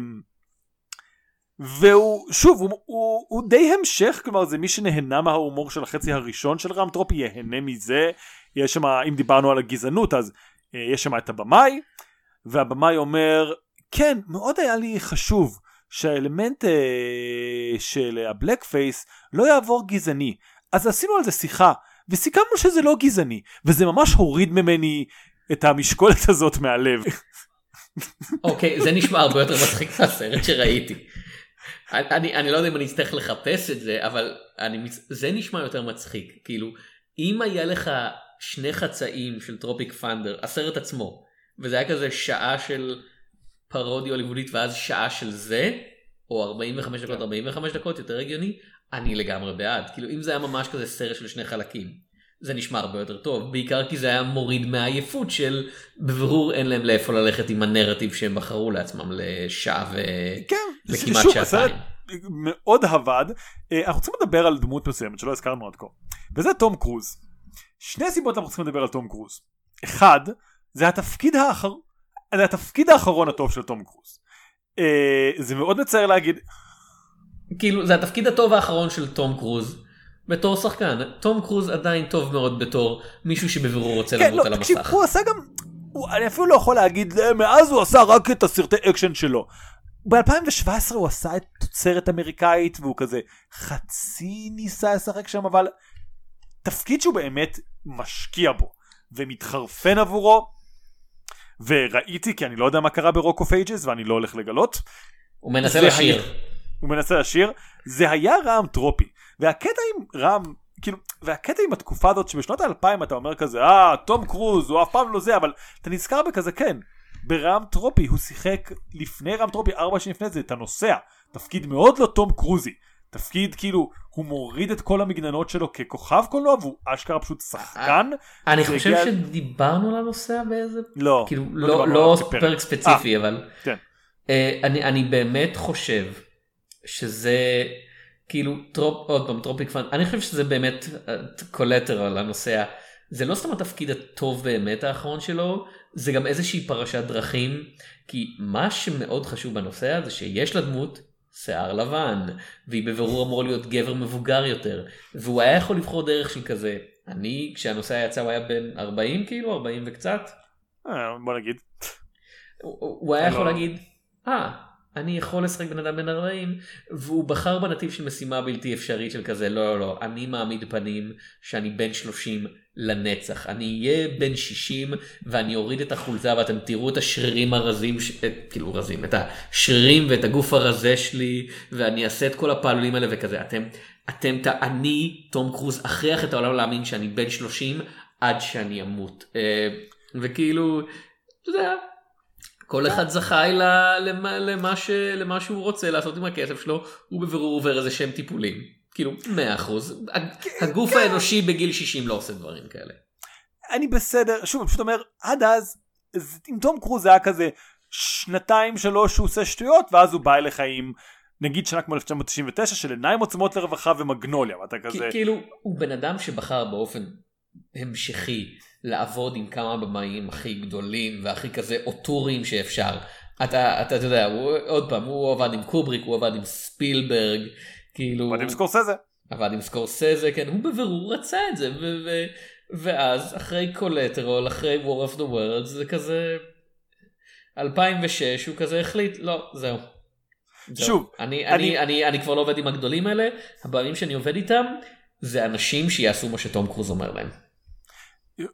Speaker 2: והוא שוב הוא, הוא, הוא די המשך כלומר זה מי שנהנה מההומור של החצי הראשון של רעם טרופי ייהנה מזה יש שם אם דיברנו על הגזענות אז אה, יש שם את הבמאי והבמאי אומר כן מאוד היה לי חשוב שהאלמנט אה, של הבלק פייס לא יעבור גזעני אז עשינו על זה שיחה וסיכמנו שזה לא גזעני וזה ממש הוריד ממני את המשקולת הזאת מהלב
Speaker 1: אוקיי, זה נשמע הרבה יותר מצחיק מהסרט שראיתי. אני, אני, אני לא יודע אם אני אצטרך לחפש את זה, אבל אני, זה נשמע יותר מצחיק. כאילו, אם היה לך שני חצאים של טרופיק פנדר, הסרט עצמו, וזה היה כזה שעה של פרודיה הוליוודית ואז שעה של זה, או 45 דקות, 45 דקות, יותר הגיוני, אני לגמרי בעד. כאילו, אם זה היה ממש כזה סרט של שני חלקים. זה נשמע הרבה יותר טוב, בעיקר כי זה היה מוריד מהעייפות של בבירור אין להם לאיפה ללכת עם הנרטיב שהם בחרו לעצמם לשעה ו...
Speaker 2: כן
Speaker 1: וכמעט
Speaker 2: שוב,
Speaker 1: שעתיים.
Speaker 2: מאוד עבד. אה, אנחנו צריכים לדבר על דמות מסוימת שלא הזכרנו עד כה, וזה תום קרוז. שני סיבות אנחנו צריכים לדבר על תום קרוז. אחד, זה התפקיד האחר... זה התפקיד האחרון הטוב של תום קרוז. אה, זה מאוד מצער להגיד.
Speaker 1: כאילו זה התפקיד הטוב האחרון של תום קרוז. בתור שחקן, תום קרוז עדיין טוב מאוד בתור מישהו שבבירור רוצה
Speaker 2: כן,
Speaker 1: למות
Speaker 2: לא,
Speaker 1: על
Speaker 2: תקשיב,
Speaker 1: המסך.
Speaker 2: הוא עשה גם... הוא, אני אפילו לא יכול להגיד, "אה, מאז הוא עשה רק את הסרטי אקשן שלו. ב-2017 הוא עשה את תוצרת אמריקאית והוא כזה חצי ניסה לשחק שם אבל תפקיד שהוא באמת משקיע בו ומתחרפן עבורו וראיתי כי אני לא יודע מה קרה ב Rock of Ages ואני לא הולך לגלות.
Speaker 1: הוא מנסה לשיר.
Speaker 2: היה- הוא מנסה לשיר. זה היה רעם טרופי. והקטע עם רעם כאילו והקטע עם התקופה הזאת שבשנות האלפיים אתה אומר כזה אה תום קרוז הוא אף פעם לא זה אבל אתה נזכר בכזה כן ברעם טרופי. הוא שיחק לפני רעם טרופי ארבע שנים לפני זה את הנוסע תפקיד מאוד לא תום קרוזי תפקיד כאילו הוא מוריד את כל המגננות שלו ככוכב קולנוע והוא אשכרה פשוט שחקן
Speaker 1: אני חושב
Speaker 2: הגיע-
Speaker 1: שדיברנו על הנושא באיזה
Speaker 2: לא
Speaker 1: כאילו
Speaker 2: לא
Speaker 1: לא לא
Speaker 2: כפרק.
Speaker 1: פרק ספציפי אבל
Speaker 2: כן.
Speaker 1: אה, אני אני באמת חושב שזה כאילו טרופ עוד פעם Tropic Thunder אני חושב שזה באמת Collateral הנושא זה לא סתם התפקיד הטוב באמת האחרון שלו זה גם איזושהי פרשת דרכים כי מה שמאוד חשוב בנושא זה שיש לדמות שיער לבן והיא בבירור אמור להיות גבר מבוגר יותר והוא היה יכול לבחור דרך של כזה אני כשהנושא יצא הוא היה בן 40 כאילו 40 וקצת
Speaker 2: אה, בוא נגיד
Speaker 1: הוא הוא היה יכול
Speaker 2: לא.
Speaker 1: להגיד, אה, אני יכול לשחק בן אדם בן 40, והוא בחר בנתיב של משימה בלתי אפשרית של כזה, לא, לא, לא, אני מעמיד פנים שאני בן 30 לנצח, אני אהיה בן 60 ואני אוריד את החולצה ואתם תראו את השרירים הרזים, ש... אה, כאילו רזים, את השרירים ואת הגוף הרזה שלי, ואני אעשה את כל הפעלולים האלה וכזה, אתם, אתם, ת... אני, תום קרוז, אכריח את העולם להאמין שאני בן 30 עד שאני אמות. אה, וכאילו, אתה יודע, כל אחד זכאי למה, למה, ש, למה שהוא רוצה לעשות עם הכסף שלו, הוא בבירור עובר איזה שהם טיפולים. כאילו, 100%. הגוף האנושי בגיל 60 לא עושה דברים כאלה.
Speaker 2: אני בסדר, שוב, אני פשוט אומר, עד אז, עם תום קרוז היה כזה שנתיים שלוש שהוא עושה שטויות, ואז הוא בא אליך עם, נגיד שנה כמו 1999, של עיניים עוצמות לרווחה ומגנוליה, ואתה כזה,
Speaker 1: כאילו, הוא בן אדם שבחר באופן המשיך לעבוד עם כמה במאים הכי גדולים והכי כזה אוטוריים שאפשר. אתה, אתה, אתה יודע, הוא, עוד פעם, הוא עבד עם קובריק, הוא עבד עם ספילברג, כאילו...
Speaker 2: ואני סקורסזה.
Speaker 1: עבד עם סקורסזה, כן, הוא בבירור רצה את זה, ו- ו- ואז אחרי Collateral, אחרי War of the Worlds, זה כזה... 2006 הוא כזה החליט, לא, זהו. זהו.
Speaker 2: שוב,
Speaker 1: אני,
Speaker 2: אני-
Speaker 1: אני, אני, אני כבר לא עובד עם הגדולים האלה, הבעלים שאני עובד איתם זה אנשים שיעשו מה שתום קרוז אומר להם.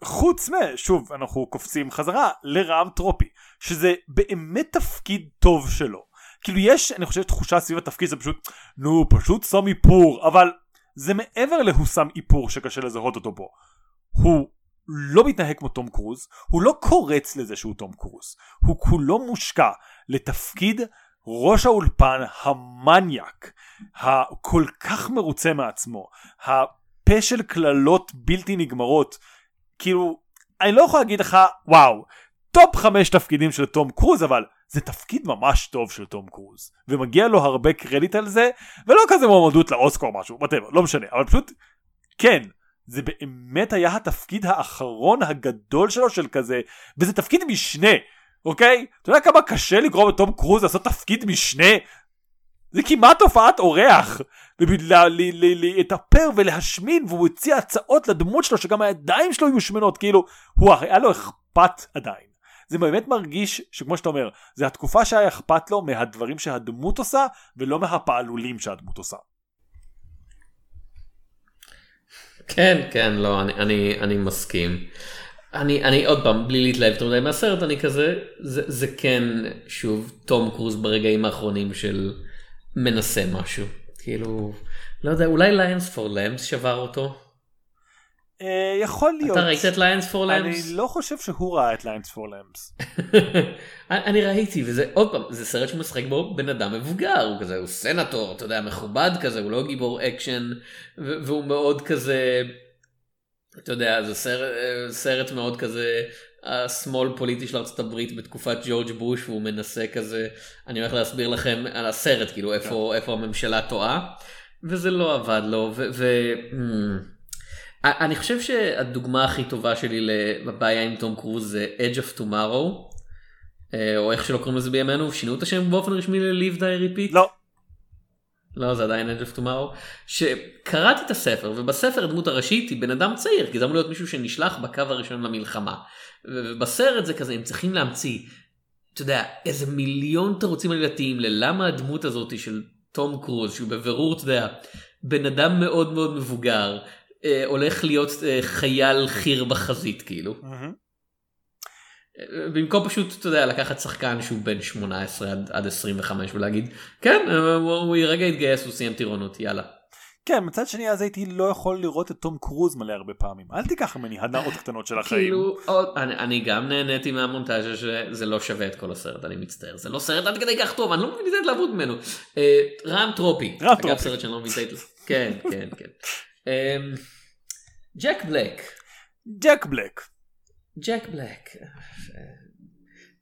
Speaker 2: חוץ מ... שוב, אנחנו קופצים חזרה לרעם טרופי, שזה באמת תפקיד טוב שלו. כאילו יש, אני חושב, תחושה סביב התפקיד זה פשוט, נו, פשוט שם איפור, אבל זה מעבר להוא שם איפור שקשה לזהות אותו פה. הוא לא מתנהג כמו תום קרוז, הוא לא קורץ לזה שהוא תום קרוז, הוא כולו מושקע לתפקיד ראש האולפן המניאק, הכל כך מרוצה מעצמו, הפה של קללות בלתי נגמרות, כאילו, אני לא יכול להגיד לך, וואו, top חמש תפקידים של תום קרוז, אבל זה תפקיד ממש טוב של תום קרוז, ומגיע לו הרבה קרדיט על זה, ולא כזה מועמדות לאוסקר או משהו, whatever, לא משנה, אבל פשוט, כן, זה באמת היה התפקיד האחרון הגדול שלו של כזה, וזה תפקיד משנה, אוקיי? אתה יודע כמה קשה לגרום לתום קרוז לעשות תפקיד משנה? זה כמעט הופעת אורח, להתאפר ולהשמין, והוא הציע הצעות לדמות שלו שגם הידיים שלו יהיו שמנות, כאילו, הוא היה לו אכפת עדיין. זה באמת מרגיש שכמו שאתה אומר, זה התקופה שהיה אכפת לו מהדברים שהדמות עושה, ולא מהפעלולים שהדמות עושה.
Speaker 1: כן, כן, לא, אני, אני, אני מסכים. אני, אני עוד פעם, בלי להתלהב יותר מדי מהסרט, אני כזה, זה, זה כן, שוב, תום קרוז ברגעים האחרונים של מנסה משהו. כאילו, לא יודע, אולי Lions for Lambs שבר אותו?
Speaker 2: אה, יכול להיות.
Speaker 1: אתה ראית את Lions for
Speaker 2: אני
Speaker 1: Lambs?
Speaker 2: לא חושב שהוא ראה את Lions for Lambs.
Speaker 1: אני ראיתי, וזה עוד פעם, זה סרט שמשחק בו בן אדם מבוגר, הוא כזה, הוא סנטור, אתה יודע, מכובד כזה, הוא לא גיבור אקשן, והוא מאוד כזה, אתה יודע, זה סרט, סרט מאוד כזה השמאל פוליטי של ארצות הברית בתקופת ג'ורג' בוש והוא מנסה כזה אני הולך להסביר לכם על הסרט כאילו איפה איפה הממשלה טועה וזה לא עבד לו ו... ו... Hmm. חושב שהדוגמה הכי טובה שלי לבעיה עם תום קרוז זה Edge of Tomorrow אה, או איך שלא קוראים לזה בימינו שינו את השם באופן רשמי ל-Live Die Repeat.
Speaker 2: לא.
Speaker 1: לא זה עדיין Edge of Tomorrow שקראתי את הספר ובספר הדמות הראשית היא בן אדם צעיר כי זה אמור להיות מישהו שנשלח בקו הראשון למלחמה ובסרט זה כזה הם צריכים להמציא אתה יודע איזה מיליון תירוצים עלילתיים ללמה הדמות הזאת של תום קרוז שהוא בבירור אתה יודע בן אדם מאוד מאוד מבוגר אה, הולך להיות אה, חייל חי"ר בחזית כאילו. במקום פשוט אתה יודע לקחת שחקן שהוא בן 18 עד, עד 25 ולהגיד כן הוא, הוא רגע יתגייס הוא סיים טירונות יאללה.
Speaker 2: כן מצד שני אז הייתי לא יכול לראות את תום קרוז מלא הרבה פעמים אל תיקח ממני הנאות קטנות של החיים.
Speaker 1: כאילו עוד, אני, אני גם נהניתי מהמונטאז'ה שזה לא שווה את כל הסרט אני מצטער זה לא סרט עד כדי כך טוב אני לא מבין את ההתלהבות ממנו. אה, רעם טרופי.
Speaker 2: רעם טרופי.
Speaker 1: אגב סרט שאני לא מבין את ההתלהבות. כן כן כן. אה, ג'ק בלק.
Speaker 2: ג'ק בלק.
Speaker 1: ג'ק בלק.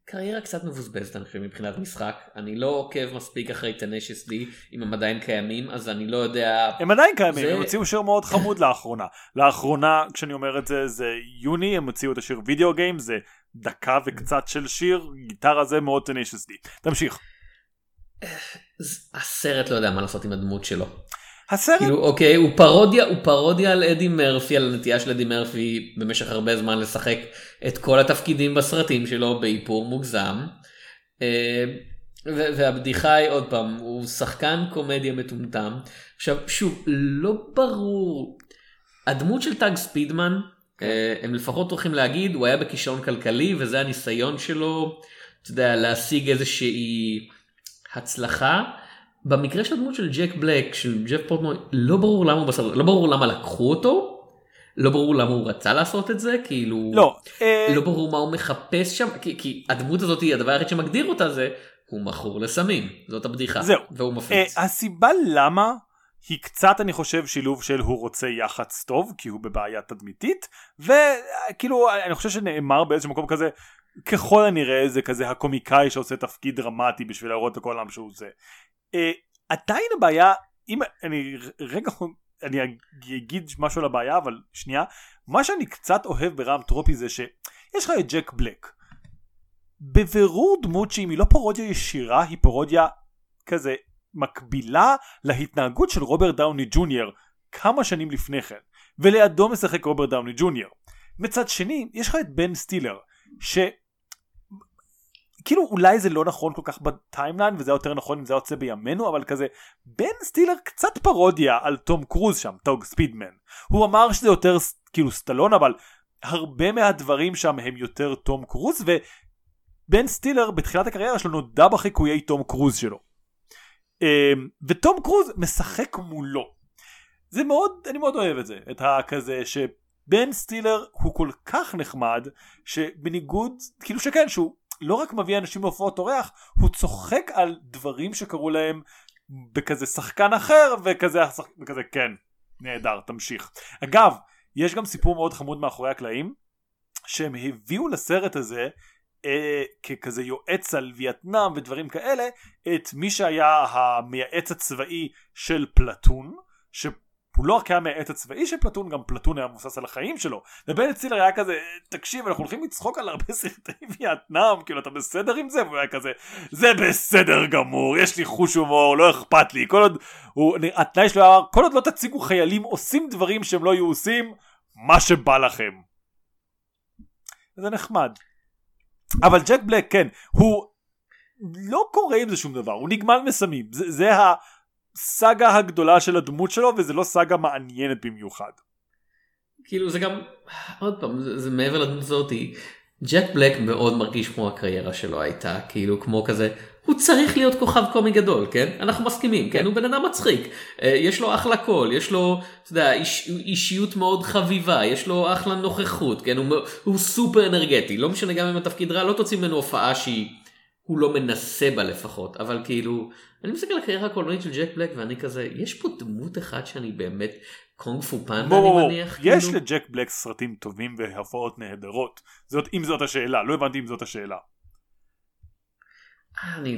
Speaker 1: קריירה קצת מבוזבזת אני חושב מבחינת משחק אני לא עוקב מספיק אחרי טנשס די אם הם עדיין קיימים אז אני לא יודע
Speaker 2: הם עדיין קיימים
Speaker 1: זה-
Speaker 2: הם הוציאו שיר מאוד חמוד לאחרונה לאחרונה כשאני אומר את זה זה יוני הם הוציאו את השיר וידאו גיים זה דקה וקצת של שיר גיטרה זה מאוד טנשס די תמשיך.
Speaker 1: ז- הסרט לא יודע מה לעשות עם הדמות שלו.
Speaker 2: הסרט
Speaker 1: כאילו אוקיי הוא פרודיה הוא פרודיה על אדי מרפי על הנטייה של אדי מרפי במשך הרבה זמן לשחק את כל התפקידים בסרטים שלו באיפור מוגזם. אה, והבדיחה היא עוד פעם הוא שחקן קומדיה מטומטם עכשיו שוב לא ברור הדמות של טאג ספידמן אה, הם לפחות הולכים להגיד הוא היה בכישלון כלכלי וזה הניסיון שלו אתה יודע להשיג איזושהי הצלחה. במקרה של הדמות של ג'ק בלק של ג'ף פורטמוי לא ברור למה הוא בסרט לא ברור למה לקחו אותו לא ברור למה הוא רצה לעשות את זה כאילו
Speaker 2: לא אה,
Speaker 1: לא ברור מה הוא מחפש שם כי, כי הדמות הזאת הדבר היחיד שמגדיר אותה זה הוא מכור לסמים זאת הבדיחה
Speaker 2: זהו.
Speaker 1: והוא
Speaker 2: אה,
Speaker 1: מפיץ.
Speaker 2: הסיבה למה היא קצת אני חושב שילוב של הוא רוצה יח"צ טוב כי הוא בבעיה תדמיתית וכאילו אני חושב שנאמר באיזשהו מקום כזה ככל הנראה זה כזה הקומיקאי שעושה תפקיד דרמטי בשביל להראות לכל העם שהוא זה. אה, עדיין הבעיה אם אני רגע אני אגיד משהו על הבעיה אבל שנייה מה שאני קצת אוהב ברעם טרופי זה שיש לך את ג'ק בלק. בבירור דמות שאם היא לא פרודיה ישירה היא פרודיה כזה מקבילה להתנהגות של רוברט דאוני ג'וניור כמה שנים לפני כן ולידו משחק רוברט דאוני ג'וניור. מצד שני יש לך את בן סטילר ש... כאילו אולי זה לא נכון כל כך ב timeline וזה היה יותר נכון אם זה היה יוצא בימינו אבל כזה בן סטילר קצת פרודיה על תום קרוז שם טאג ספידמן. הוא אמר שזה יותר כאילו סטלון אבל הרבה מהדברים שם הם יותר תום קרוז ובן סטילר בתחילת הקריירה שלו נודע בחיקויי תום קרוז שלו. אמ, ותום קרוז משחק מולו. זה מאוד אני מאוד אוהב את זה את הכזה שבן סטילר הוא כל כך נחמד שבניגוד כאילו שכן שהוא לא רק מביא אנשים להופעות אורח הוא צוחק על דברים שקרו להם בכזה שחקן אחר וכזה, וכזה כן נהדר תמשיך. אגב יש גם סיפור מאוד חמוד מאחורי הקלעים שהם הביאו לסרט הזה אה, ככזה יועץ על וייטנאם ודברים כאלה את מי שהיה המייעץ הצבאי של פלטון שהוא לא רק היה המייעץ הצבאי של פלטון גם פלטון היה מבוסס על החיים שלו ובן צילר היה כזה תקשיב אנחנו הולכים לצחוק על הרבה סרטי וייטנאם כאילו אתה בסדר עם זה והוא היה כזה זה בסדר גמור יש לי חוש הומור לא אכפת לי כל עוד הוא, התנאי שלו היה כל עוד לא תציגו חיילים עושים דברים שהם לא היו עושים מה שבא לכם. זה נחמד. אבל ג'ק בלק כן הוא לא קורה עם זה שום דבר הוא נגמל מסמים זה, זה הסאגה הגדולה של הדמות שלו וזה לא סאגה מעניינת במיוחד.
Speaker 1: כאילו זה גם עוד פעם זה, זה מעבר לדמות הזאתי ג'ק בלק מאוד מרגיש כמו הקריירה שלו הייתה כאילו כמו כזה הוא צריך להיות כוכב קומי גדול כן? אנחנו מסכימים כן? הוא בן אדם מצחיק. אה, יש לו אחלה קול יש לו אתה יודע, איש, אישיות מאוד חביבה יש לו אחלה נוכחות כן? הוא, הוא סופר אנרגטי. לא משנה גם אם התפקיד רע לא תוציא ממנו הופעה שהיא הוא לא מנסה בה לפחות, אבל כאילו, אני מסתכל על הקריירה הקולנועית של ג'ק בלק ואני כזה, יש פה דמות אחת שאני באמת קונג פו פנדה אני. מניח,
Speaker 2: יש
Speaker 1: כאילו?
Speaker 2: לג'ק בלק סרטים טובים והופעות נהדרות. זאת, אם זאת השאלה, לא הבנתי אם זאת השאלה.
Speaker 1: אני,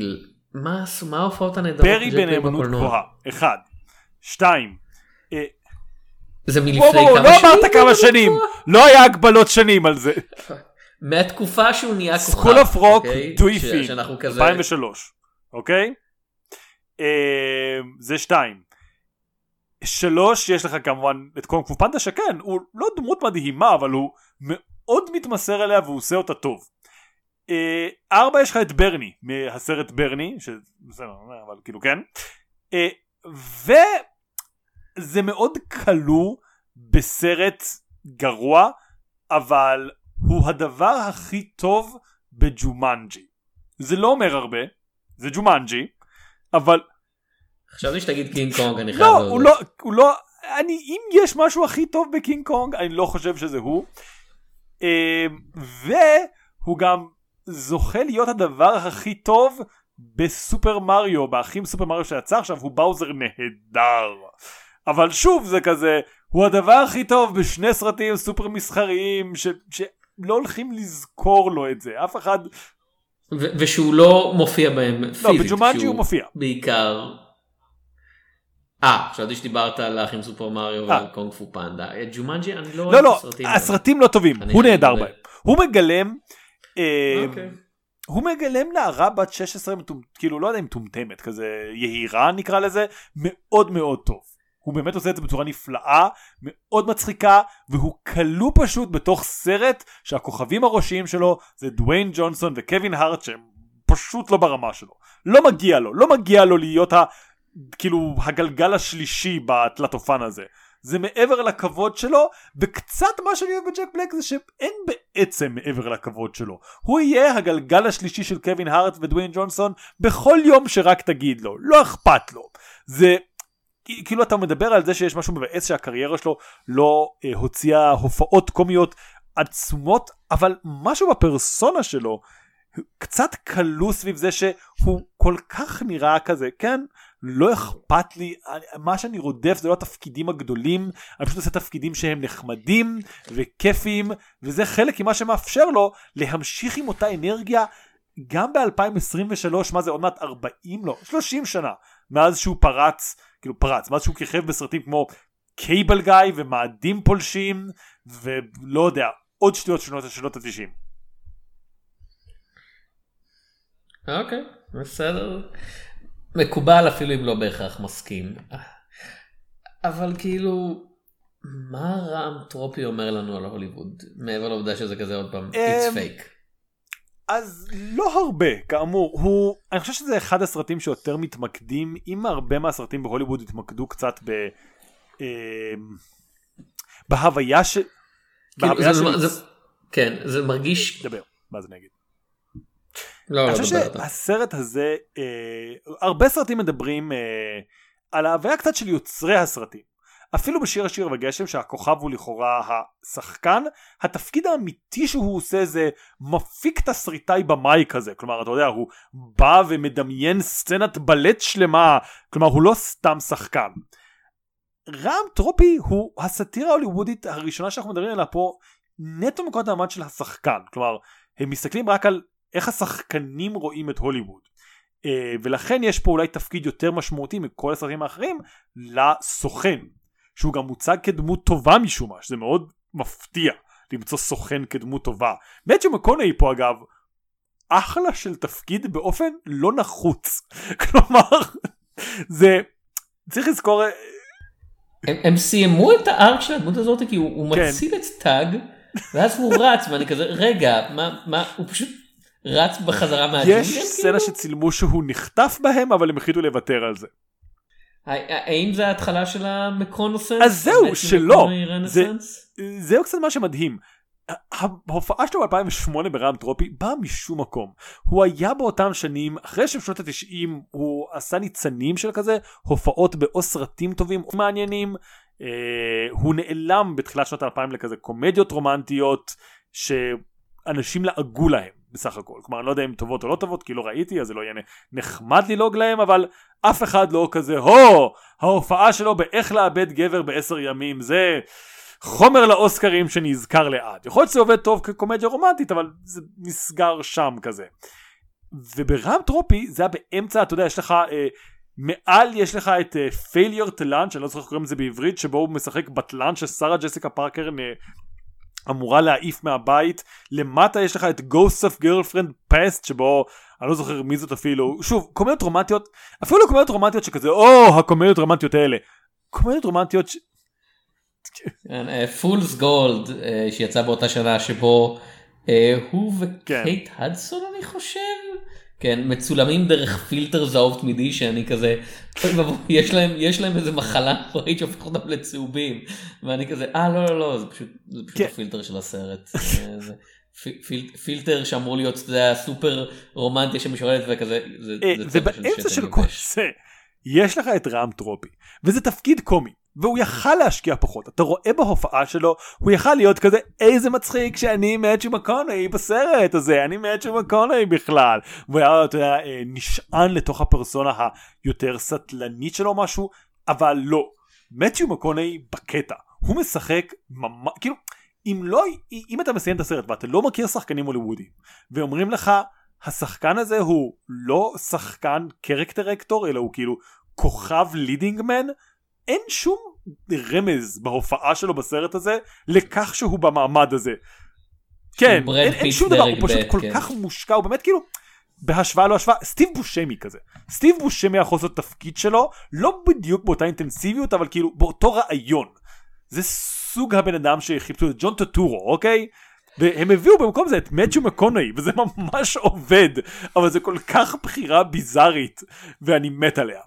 Speaker 1: מה ההופעות הנהדרות ברי
Speaker 2: בנאמנות? גבוהה, אחד. שתיים. אה,
Speaker 1: זה מלפני כמה
Speaker 2: לא
Speaker 1: שנים?
Speaker 2: אמרת כמה שנים. לא היה הגבלות שנים על זה.
Speaker 1: מהתקופה שהוא נהיה כוכב.
Speaker 2: School of Rock,
Speaker 1: אוקיי? כזה...
Speaker 2: 2003, אוקיי? אה, זה שתיים. שלוש, יש לך כמובן את קונג פו פנדה שכן, הוא לא דמות מדהימה, אבל הוא מאוד מתמסר אליה והוא עושה אותה טוב. אה, ארבע, יש לך את ברני, מהסרט ברני, שבסדר, אבל כאילו כן. אה, וזה מאוד כלוא בסרט גרוע, אבל הוא הדבר הכי טוב בג'ומנג'י. זה לא אומר הרבה, זה ג'ומנג'י, אבל
Speaker 1: חשבתי שתגיד קינג קונג, אני חייב
Speaker 2: לא. הוא לא, הוא לא, אני, אם יש משהו הכי טוב בקינג קונג, אני לא חושב שזה הוא. אה, והוא גם זוכה להיות הדבר הכי טוב בסופר מריו, באחים סופר מריו שיצא עכשיו, הוא באוזר נהדר. אבל שוב זה כזה, הוא הדבר הכי טוב בשני סרטים סופר מסחריים, ש, שלא הולכים לזכור לו את זה, אף אחד,
Speaker 1: ו- ושהוא לא מופיע בהם
Speaker 2: לא,
Speaker 1: פיזית.
Speaker 2: בג'ומנג'י
Speaker 1: שהוא
Speaker 2: הוא מופיע.
Speaker 1: בעיקר... אה, חשבתי שדיברת על האחים סופר מריו
Speaker 2: אה.
Speaker 1: ועל קונג פו פנדה. את ג'ומנג'י אני לא
Speaker 2: לא,
Speaker 1: רואה את
Speaker 2: לא,
Speaker 1: הסרטים.
Speaker 2: הסרטים לא טובים, הוא נהדר. בהם. הוא מגלם, אה,
Speaker 1: אוקיי.
Speaker 2: הוא מגלם נערה בת 16, מטומ- כאילו לא יודע אם מטומטמת, כזה יהירה נקרא לזה, מאוד מאוד טוב. הוא באמת עושה את זה בצורה נפלאה, מאוד מצחיקה, והוא כלוא פשוט בתוך סרט שהכוכבים הראשיים שלו זה דוויין ג'ונסון וקווין הארט שהם פשוט לא ברמה שלו. לא מגיע לו, לא מגיע לו להיות ה... כאילו הגלגל השלישי בתלתופן הזה. זה מעבר לכבוד שלו, וקצת מה שאני אוהב בג'ק בלק זה שאין בעצם מעבר לכבוד שלו. הוא יהיה הגלגל השלישי של קווין הארט ודוויין ג'ונסון בכל יום שרק תגיד לו, לא אכפת לו. זה כאילו אתה מדבר על זה שיש משהו מבאס שהקריירה שלו לא אה, הוציאה הופעות קומיות עצומות, אבל משהו בפרסונה שלו קצת כלוא סביב זה שהוא כל כך נראה כזה, כן, לא אכפת לי, מה שאני רודף זה לא התפקידים הגדולים, אני פשוט עושה תפקידים שהם נחמדים וכיפיים, וזה חלק ממה שמאפשר לו להמשיך עם אותה אנרגיה גם ב-2023, מה זה עוד מעט 40? לא, 30 שנה, מאז שהוא פרץ, כאילו פרץ, מאז שהוא כיכב בסרטים כמו קייבל גיא ומאדים פולשים, ולא יודע, עוד שטויות שנות שנות ה-90.
Speaker 1: אוקיי, בסדר. מקובל אפילו אם לא בהכרח מסכים. אבל כאילו, מה רם טרופי אומר לנו על הוליווד? מעבר לעובדה שזה כזה עוד פעם, it's
Speaker 2: אמ,
Speaker 1: fake.
Speaker 2: אז לא הרבה, כאמור, הוא, אני חושב שזה אחד הסרטים שיותר מתמקדים, אם הרבה מהסרטים בהוליווד התמקדו קצת ב... אה, בהוויה ש...
Speaker 1: כאילו,
Speaker 2: בהוויה
Speaker 1: זה-
Speaker 2: של...
Speaker 1: זה- כן, זה מרגיש...
Speaker 2: דבר, מה זה נגיד?
Speaker 1: לא,
Speaker 2: אני
Speaker 1: לא,
Speaker 2: חושב
Speaker 1: דבר אתה.
Speaker 2: שהסרט הזה, אה, הרבה סרטים מדברים אה, על ההוויה קצת של יוצרי הסרטים. אפילו בשיר השיר וגשם שהכוכב הוא לכאורה השחקן, התפקיד האמיתי שהוא עושה זה מפיק תסריטאי במאי כזה, כלומר אתה יודע הוא בא ומדמיין סצנת בלט שלמה, כלומר הוא לא סתם שחקן. רם טרופי הוא הסאטירה ההוליוודית הראשונה שאנחנו מדברים עליה פה נטו מנקודת המעמד של השחקן, כלומר הם מסתכלים רק על איך השחקנים רואים את הוליווד. אה, ולכן יש פה אולי תפקיד יותר משמעותי מכל הסרטים האחרים לסוכן, שהוא גם מוצג כדמות טובה משום מה, שזה מאוד מפתיע למצוא סוכן כדמות טובה. מת'יו מקונאי פה אגב, אחלה של תפקיד באופן לא נחוץ. כלומר, זה, צריך לזכור, אה,
Speaker 1: הם, הם סיימו את הארק של הדמות הזאת כי הוא, הוא
Speaker 2: כן.
Speaker 1: מציל את טאג ואז הוא רץ ואני כזה רגע מה מה הוא פשוט רץ בחזרה מהג'ונגל
Speaker 2: יש
Speaker 1: כאילו?
Speaker 2: סצנה שצילמו שהוא נחטף בהם אבל הם החליטו לוותר על זה.
Speaker 1: האם זה ההתחלה של המקונוסנס?
Speaker 2: אז זהו, שלא. זהו קצת מה שמדהים. ההופעה שלו ב-2008 ברם טרופי באה משום מקום. הוא היה באותם שנים, אחרי שבשנות ה-90 הוא עשה ניצנים של כזה, הופעות באו סרטים טובים מעניינים. אה, הוא נעלם בתחילת שנות ה-2000 לכזה קומדיות רומנטיות שאנשים לעגו להם. בסך הכל. כלומר אני לא יודע אם טובות או לא טובות כי לא ראיתי אז זה לא יהיה נחמד ללעוג להם אבל אף אחד לא כזה הו ההופעה שלו באיך לאבד גבר בעשר ימים זה חומר לאוסקרים שנזכר לעד. יכול להיות שזה עובד טוב כקומדיה רומנטית אבל זה נסגר שם כזה. וברם טרופי זה היה באמצע אתה יודע יש לך אה, מעל יש לך את uh, failure to lunch, אני לא זוכר איך קוראים לזה בעברית, שבו הוא משחק בטלן ששרה ג'סיקה פארקר אמורה להעיף מהבית, למטה יש לך את Ghost of Girlfriend Past, שבו אני לא זוכר מי זאת אפילו, שוב, קומדיות רומנטיות, אפילו לא קומדיות רומנטיות שכזה, או, הקומדיות רומנטיות האלה. קומדיות רומנטיות ש...
Speaker 1: פולס גולד כן, אה, uh, שיצא באותה שנה שבו uh, הוא וקייט כן. הדסון אני חושב כן, מצולמים דרך פילטר זהוב תמידי שאני כזה, יש להם, יש להם איזה מחלה נוראית שהופך אותם לצהובים, ואני כזה, אה לא לא לא, זה פשוט, זה פשוט כן. הפילטר של הסרט. זה, פיל, פילטר שאמור להיות, אתה יודע, סופר רומנטי שמשוררת וכזה, זה,
Speaker 2: אה, זה ובאמצע של כל זה, יש לך את רם טרופי, וזה תפקיד קומי. והוא יכל להשקיע פחות. אתה רואה בהופעה שלו הוא יכל להיות כזה איזה מצחיק שאני מאצ'י מקונאי בסרט הזה אני מאצ'י מקונאי בכלל. והוא היה אתה יודע, אה, נשען לתוך הפרסונה היותר סטלנית שלו משהו אבל לא. מאצ'י מקונאי בקטע. הוא משחק ממש כאילו אם לא אם אתה מסיים את הסרט ואתה לא מכיר שחקנים הוליוודיים ואומרים לך השחקן הזה הוא לא שחקן קרקטר אקטור אלא הוא כאילו כוכב לידינגמן אין שום רמז בהופעה שלו בסרט הזה לכך שהוא במעמד הזה. כן, אין, אין שום דבר, הוא פשוט כל כן. כך מושקע, הוא באמת כאילו, בהשוואה לא השוואה, סטיב בושמי כזה. סטיב בושמי יכול לעשות תפקיד שלו, לא בדיוק באותה אינטנסיביות, אבל כאילו באותו רעיון. זה סוג הבן אדם שחיפשו את ג'ון טטורו, אוקיי? והם הביאו במקום זה את מצ'ו מקונאי, וזה ממש עובד, אבל זה כל כך בחירה ביזארית, ואני מת עליה.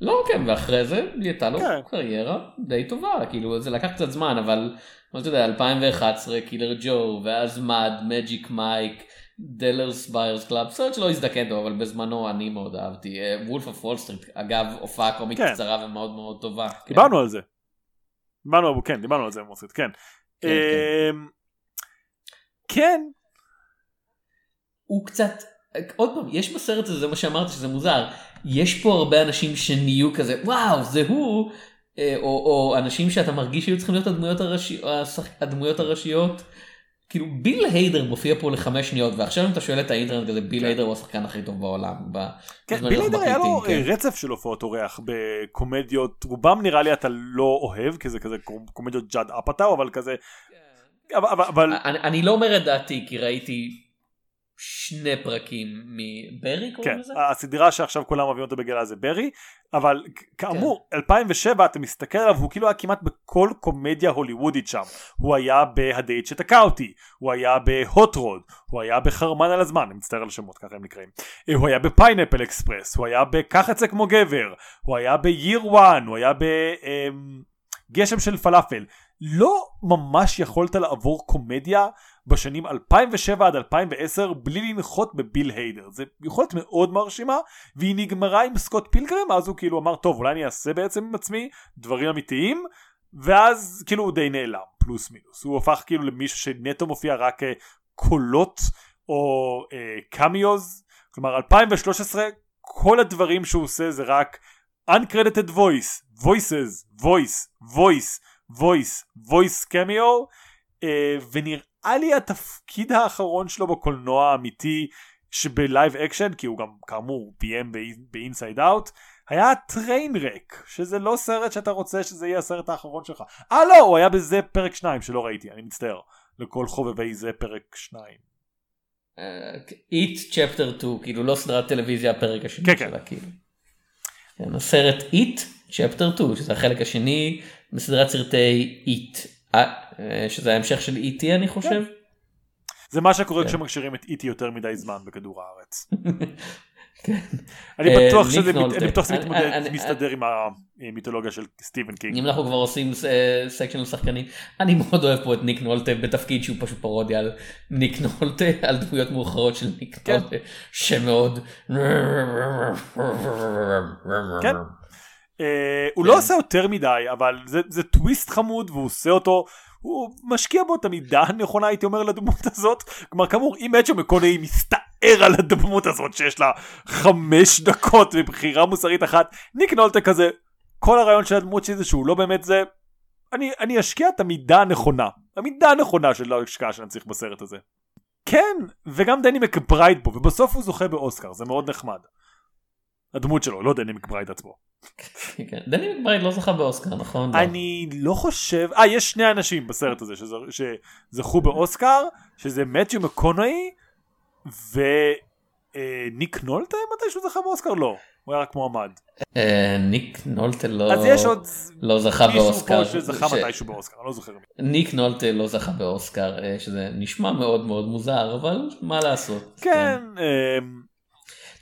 Speaker 1: לא כן ואחרי זה הייתה לו כן. קריירה די טובה כאילו זה לקח קצת זמן אבל אתה יודע 2011 Killer Joe ואז Mud Magic Mike Dallas Buyers Club סרט שלא הזדקן טוב אבל בזמנו אני מאוד אהבתי Wolf of Wall Street אגב הופעה קומית כן. קצרה ומאוד מאוד טובה.
Speaker 2: כן. דיברנו על זה. דיברנו כן דיברנו על זה במוסית כן. כן, אמ, כן.
Speaker 1: הוא קצת עוד פעם יש בסרט הזה זה מה שאמרתי שזה מוזר יש פה הרבה אנשים שנהיו כזה וואו זה הוא אה, או, או אנשים שאתה מרגיש שהיו צריכים להיות הדמויות, הראשי, הדמויות הראשיות. כאילו ביל היידר מופיע פה לחמש שניות ועכשיו אם אתה שואל את האינטרנט כזה ביל כן. היידר הוא השחקן הכי טוב בעולם.
Speaker 2: כן, ביל היידר היה לו כן. רצף של הופעות אורח בקומדיות רובם נראה לי אתה לא אוהב כי זה כזה קומדיות ג'אד אפאטאו אבל כזה.
Speaker 1: כן. אבל, אבל... אני, אני לא אומר את דעתי כי ראיתי שני פרקים מברי קוראים
Speaker 2: כן, לזה? הסדרה שעכשיו כולם אוהבים אותה בגלל זה ברי אבל כאמור כן. 2007 אתה מסתכל עליו הוא כאילו היה כמעט בכל קומדיה הוליוודית שם הוא היה בהדייט שתקע אותי הוא היה ב Hot Rod הוא היה בחרמן על הזמן אני מצטער על השמות ככה הם נקראים אה, הוא היה ב Pineapple Express הוא היה בקח את זה כמו גבר הוא היה ב-year one הוא היה בגשם אמ, של פלאפל. לא ממש יכולת לעבור קומדיה בשנים 2007 עד 2010 בלי לנחות בביל היידר. זה יכולת מאוד מרשימה והיא נגמרה עם סקוט פילגרם אז הוא כאילו אמר טוב אולי אני אעשה בעצם עם עצמי דברים אמיתיים ואז כאילו הוא די נעלם פלוס מינוס. הוא הפך כאילו למישהו שנטו מופיע רק uh, קולות או uh, קמיוז כלומר 2013 כל הדברים שהוא עושה זה רק uncredited voice voices voice voice voice voice cameo uh, ונראה נראה לי התפקיד האחרון שלו בקולנוע האמיתי שב live action כי הוא גם כאמור ביים באינסייד אאוט היה Trainwreck שזה לא סרט שאתה רוצה שזה יהיה הסרט האחרון שלך אה לא הוא היה בזה פרק 2 שלא ראיתי אני מצטער לכל חובבי זה פרק 2
Speaker 1: It Chapter 2 כאילו לא סדרת טלוויזיה הפרק השני כן, כן. שלה כן. כאילו. כן, הסרט It Chapter 2 שזה החלק השני בסדרת סרטי It אה, שזה ההמשך של E.T אני חושב. כן.
Speaker 2: זה מה שקורה כן. כשמשאירים את E.T יותר מדי זמן בכדור הארץ. כן. אני אה, בטוח שזה מסתדר עם המיתולוגיה של סטיבן קינג.
Speaker 1: אם אנחנו כבר עושים section של שחקנים, אני מאוד אוהב פה את ניק נולטה בתפקיד שהוא פשוט פרודיה על ניק נולטה, על דמויות מאוחרות של ניק כן. נולטה, שמאוד...
Speaker 2: כן. הוא לא כן. עושה יותר מדי אבל זה, זה טוויסט חמוד והוא עושה אותו הוא משקיע בו את המידה הנכונה הייתי אומר לדמות הזאת כלומר כאמור אם מאצ'ו מקונאי מסתער על הדמות הזאת שיש לה חמש דקות ובחירה מוסרית אחת ניק נולטה כזה כל הרעיון של הדמות שלי זה שהוא לא באמת זה אני, אני אשקיע את המידה הנכונה המידה הנכונה של ההשקעה שאני צריך בסרט הזה כן וגם דני מקברייד פה ובסוף הוא זוכה באוסקר זה מאוד נחמד הדמות שלו לא דני מקברייד עצמו.
Speaker 1: דני מקברייד לא זכה באוסקר נכון? לא.
Speaker 2: אני לא חושב אה יש שני אנשים בסרט הזה שז- שזכו באוסקר שזה מתיו מקונאי וניק נולטה מתישהו זכה באוסקר לא הוא היה רק מועמד
Speaker 1: אה, ניק נולטה לא
Speaker 2: אז יש עוד
Speaker 1: לא זכה
Speaker 2: מישהו
Speaker 1: באוסקר.
Speaker 2: פה שזכה מתישהו באוסקר אני לא זוכר.
Speaker 1: ניק נולטה לא זכה באוסקר אה, שזה נשמע מאוד מאוד מוזר אבל מה לעשות.
Speaker 2: כן אמ,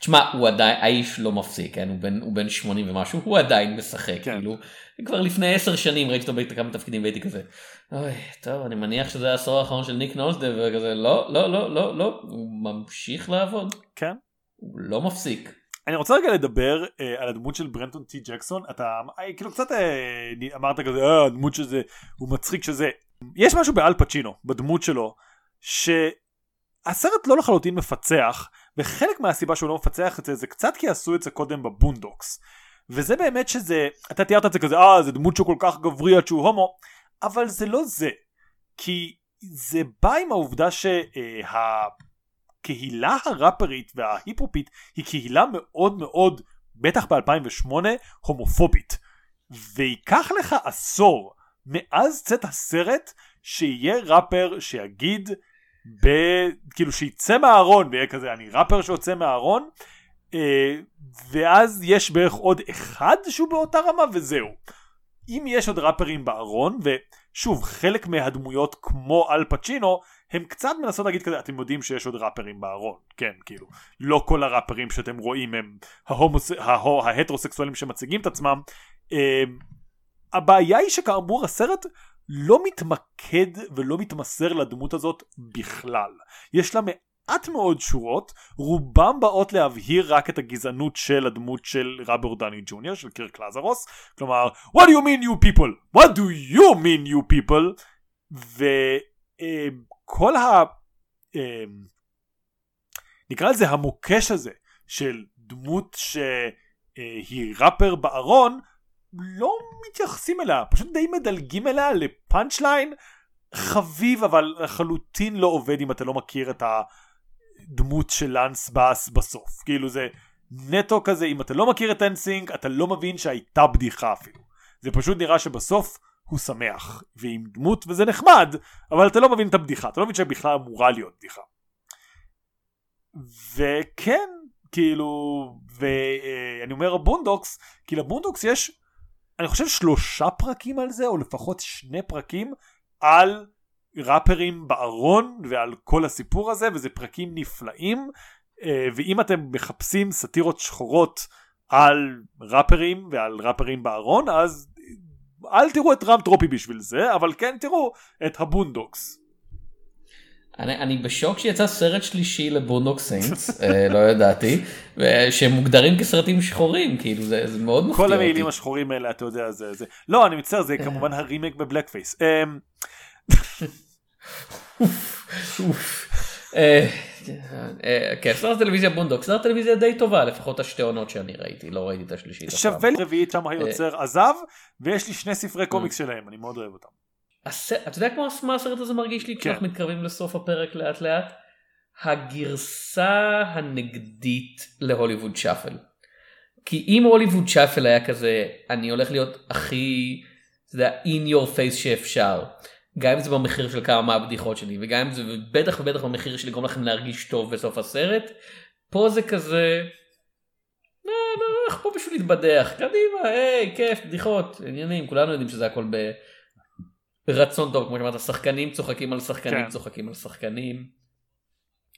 Speaker 1: תשמע הוא עדיין האיש לא מפסיק כן? הוא בן הוא בן 80 ומשהו הוא עדיין משחק
Speaker 2: כן.
Speaker 1: כאילו. כבר לפני 10 שנים ראיתי אותו בכמה תפקידים והייתי כזה אוי טוב אני מניח שזה העשור האחרון של ניק נולטה וכזה לא לא לא לא לא הוא ממשיך לעבוד.
Speaker 2: כן.
Speaker 1: הוא לא מפסיק.
Speaker 2: אני רוצה רגע לדבר אה, על הדמות של ברנטון טי ג'קסון. אתה אה, כאילו קצת אה, אמרת כזה אה, הדמות שזה הוא מצחיק שזה יש משהו באל פצ'ינו בדמות שלו שהסרט לא לחלוטין מפצח וחלק מהסיבה שהוא לא מפצח את זה זה קצת כי עשו את זה קודם בבונדוקס. וזה באמת שזה אתה תיארת את זה כזה אה זה דמות שהוא כל כך גברי עד שהוא הומו אבל זה לא זה. כי זה בא עם העובדה שהקהילה הראפרית וההיפופית היא קהילה מאוד מאוד בטח ב-2008 הומופובית. וייקח לך עשור מאז צאת הסרט שיהיה ראפר שיגיד ב... כאילו שיצא מהארון ויהיה כזה אני ראפר שיוצא מהארון אה, ואז יש בערך עוד אחד שהוא באותה רמה וזהו. אם יש עוד ראפרים בארון ושוב חלק מהדמויות כמו אל פצ'ינו הם קצת מנסות להגיד כזה אתם יודעים שיש עוד ראפרים בארון כן כאילו לא כל הראפרים שאתם רואים הם ההומוס... ההו... ההטרוסקסואלים שמציגים את עצמם אה, הבעיה היא שכאמור הסרט לא מתמקד ולא מתמסר לדמות הזאת בכלל. יש לה מעט מאוד שורות רובם באות להבהיר רק את הגזענות של הדמות של רוברט דני ג'וניור של קירק לזרוס כלומר what do you mean you people? What do you mean you people? וכל ה... אה, נקרא לזה המוקש הזה של דמות שהיא ראפר בארון לא מתייחסים אליה פשוט די מדלגים אליה לפאנצ' ליין חביב אבל לחלוטין לא עובד אם אתה לא מכיר את הדמות של לאנס באס בסוף. כאילו זה נטו כזה אם אתה לא מכיר את אנסינק אתה לא מבין שהייתה בדיחה אפילו. זה פשוט נראה שבסוף הוא שמח ועם דמות וזה נחמד אבל אתה לא מבין את הבדיחה אתה לא מבין שבכלל אמורה להיות בדיחה. וכן כאילו ואני אומר ה Boondocks כי ל Boondocks יש אני חושב שלושה פרקים על זה או לפחות שני פרקים על ראפרים בארון ועל כל הסיפור הזה וזה פרקים נפלאים. אה, ואם אתם מחפשים סאטירות שחורות על ראפרים ועל ראפרים בארון אז אל תראו את רעם טרופי בשביל זה אבל כן תראו את ה Boondocks
Speaker 1: אני, אני בשוק שיצא סרט שלישי ל Boondock Saints, אה, לא ידעתי, שמוגדרים כסרטים שחורים, כאילו זה, זה מאוד מפתיע
Speaker 2: כל
Speaker 1: אותי.
Speaker 2: המעילים השחורים האלה אתה יודע זה זה לא אני מצטער זה כמובן ה remake ב
Speaker 1: blackface. אה, אה, כן, סדרת טלוויזיה Boondocks, סדרת טלוויזיה די טובה, לפחות השתי עונות שאני ראיתי, לא ראיתי את השלישית.
Speaker 2: יש רביעית שם היוצר עזב ויש לי שני ספרי קומיקס שלהם אני מאוד אוהב אותם.
Speaker 1: הס- אתה יודע כמו מה הסרט הזה מרגיש לי כשאנחנו
Speaker 2: כן.
Speaker 1: מתקרבים לסוף הפרק לאט לאט? הגרסה הנגדית להוליווד שאפל. כי אם הוליווד שאפל היה כזה אני הולך להיות הכי אתה יודע, in your face שאפשר. גם אם זה במחיר של כמה מהבדיחות שלי וגם אם זה בטח ובטח במחיר של לגרום לכם להרגיש טוב בסוף הסרט. פה זה כזה. לא, לא, אנחנו פה בשביל להתבדח קדימה היי כיף בדיחות עניינים כולנו יודעים שזה הכל ב... רצון טוב כמו שאמרת שחקנים צוחקים על שחקנים
Speaker 2: כן.
Speaker 1: צוחקים על שחקנים.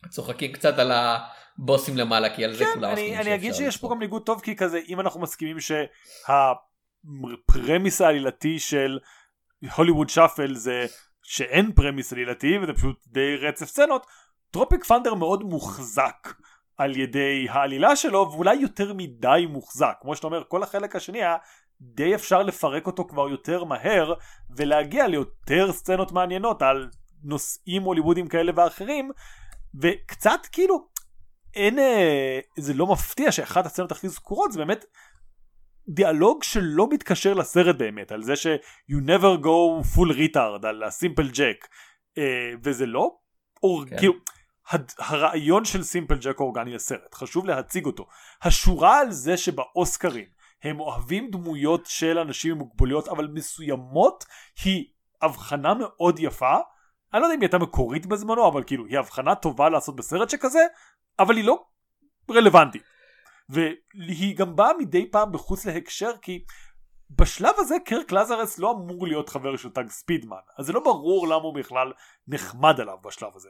Speaker 1: צוחקים קצת על הבוסים למעלה כי על זה
Speaker 2: כן,
Speaker 1: כולם
Speaker 2: אני,
Speaker 1: מסכימים
Speaker 2: אני אגיד שיש פה
Speaker 1: לצחוק.
Speaker 2: גם ניגוד טוב כי כזה אם אנחנו מסכימים שה premise העלילתי של Hollywood Shuffle זה שאין premise עלילתי וזה פשוט די רצף סצנות Tropic Thunder מאוד מוחזק על ידי העלילה שלו ואולי יותר מדי מוחזק כמו שאתה אומר כל החלק השני היה די אפשר לפרק אותו כבר יותר מהר ולהגיע ליותר סצנות מעניינות על נושאים הוליוודים כאלה ואחרים וקצת כאילו אין אה, זה לא מפתיע שאחת הסצנות הכי זכורות זה באמת דיאלוג שלא מתקשר לסרט באמת על זה ש you never go full retard על הסימפל ג'ק אה, וזה לא אור, כן. כאילו הרעיון של סימפל ג'ק אורגני לסרט חשוב להציג אותו השורה על זה שבאוסקרים הם אוהבים דמויות של אנשים עם מוגבלויות אבל מסוימות היא הבחנה מאוד יפה אני לא יודע אם היא הייתה מקורית בזמנו אבל כאילו היא הבחנה טובה לעשות בסרט שכזה אבל היא לא רלוונטית והיא גם באה מדי פעם בחוץ להקשר כי בשלב הזה קרק לזרס לא אמור להיות חבר של טאג ספידמן אז זה לא ברור למה הוא בכלל נחמד עליו בשלב הזה.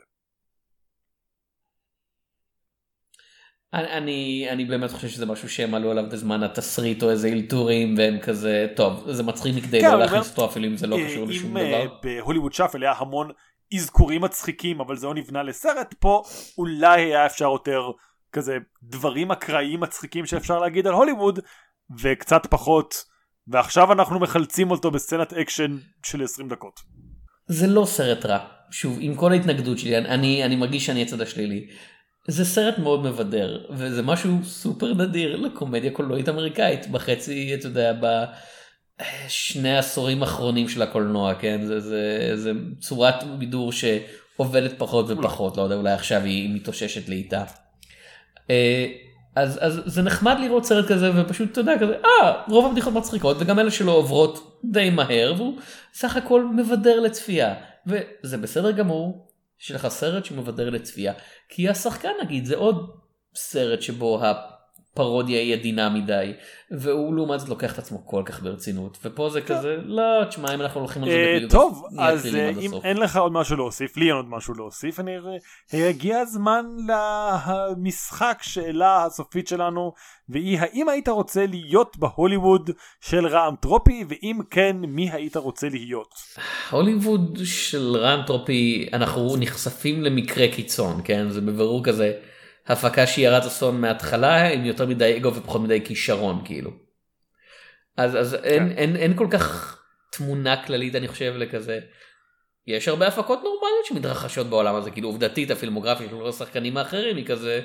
Speaker 1: אני, אני באמת חושב שזה משהו שהם עלו עליו בזמן התסריט או איזה אלתורים והם כזה טוב זה מצחיק מכדי כן, לא להכניס אותו אפילו אם זה לא קשור לשום
Speaker 2: אה,
Speaker 1: דבר.
Speaker 2: ב Hollywood Shuffle היה המון אזכורים מצחיקים אבל זה לא נבנה לסרט פה אולי היה אפשר יותר כזה דברים אקראיים מצחיקים שאפשר להגיד על הוליווד וקצת פחות ועכשיו אנחנו מחלצים אותו בסצנת אקשן של 20 דקות.
Speaker 1: זה לא סרט רע שוב עם כל ההתנגדות שלי אני אני מרגיש שאני הצד השלילי. זה סרט מאוד מבדר וזה משהו סופר נדיר לקומדיה קולנועית אמריקאית בחצי אתה יודע בשני עשורים האחרונים של הקולנוע כן זה זה זה צורת בידור שעובדת פחות ופחות לא יודע אולי עכשיו היא מתאוששת לאיתה. אה, אז, אז זה נחמד לראות סרט כזה ופשוט אתה יודע כזה אה רוב הבדיחות מצחיקות וגם אלה שלא עוברות די מהר והוא סך הכל מבדר לצפייה וזה בסדר גמור יש לך סרט שמבדר לצפייה. כי השחקן נגיד זה עוד סרט שבו הפרודיה היא עדינה מדי והוא לעומת זאת לוקח את עצמו כל כך ברצינות ופה זה כזה לא תשמע אם אנחנו הולכים על זה
Speaker 2: אה, בדיוק טוב אז אה, אם אין לך עוד משהו להוסיף לי אין עוד משהו להוסיף אני הגיע הזמן למשחק שאלה הסופית שלנו והיא האם היית רוצה להיות בהוליווד של רעם טרופי ואם כן מי היית רוצה להיות.
Speaker 1: הוליווד של רעם טרופי אנחנו נחשפים למקרה קיצון כן זה בבירור כזה. הפקה שהיא הרת אסון מההתחלה עם יותר מדי אגו ופחות מדי כישרון כאילו. אז אז כן. אין, אין, אין כל כך תמונה כללית אני חושב לכזה. יש הרבה הפקות נורמליות שמתרחשות בעולם הזה כאילו עובדתית הפילמוגרפיה של השחקנים האחרים היא כזה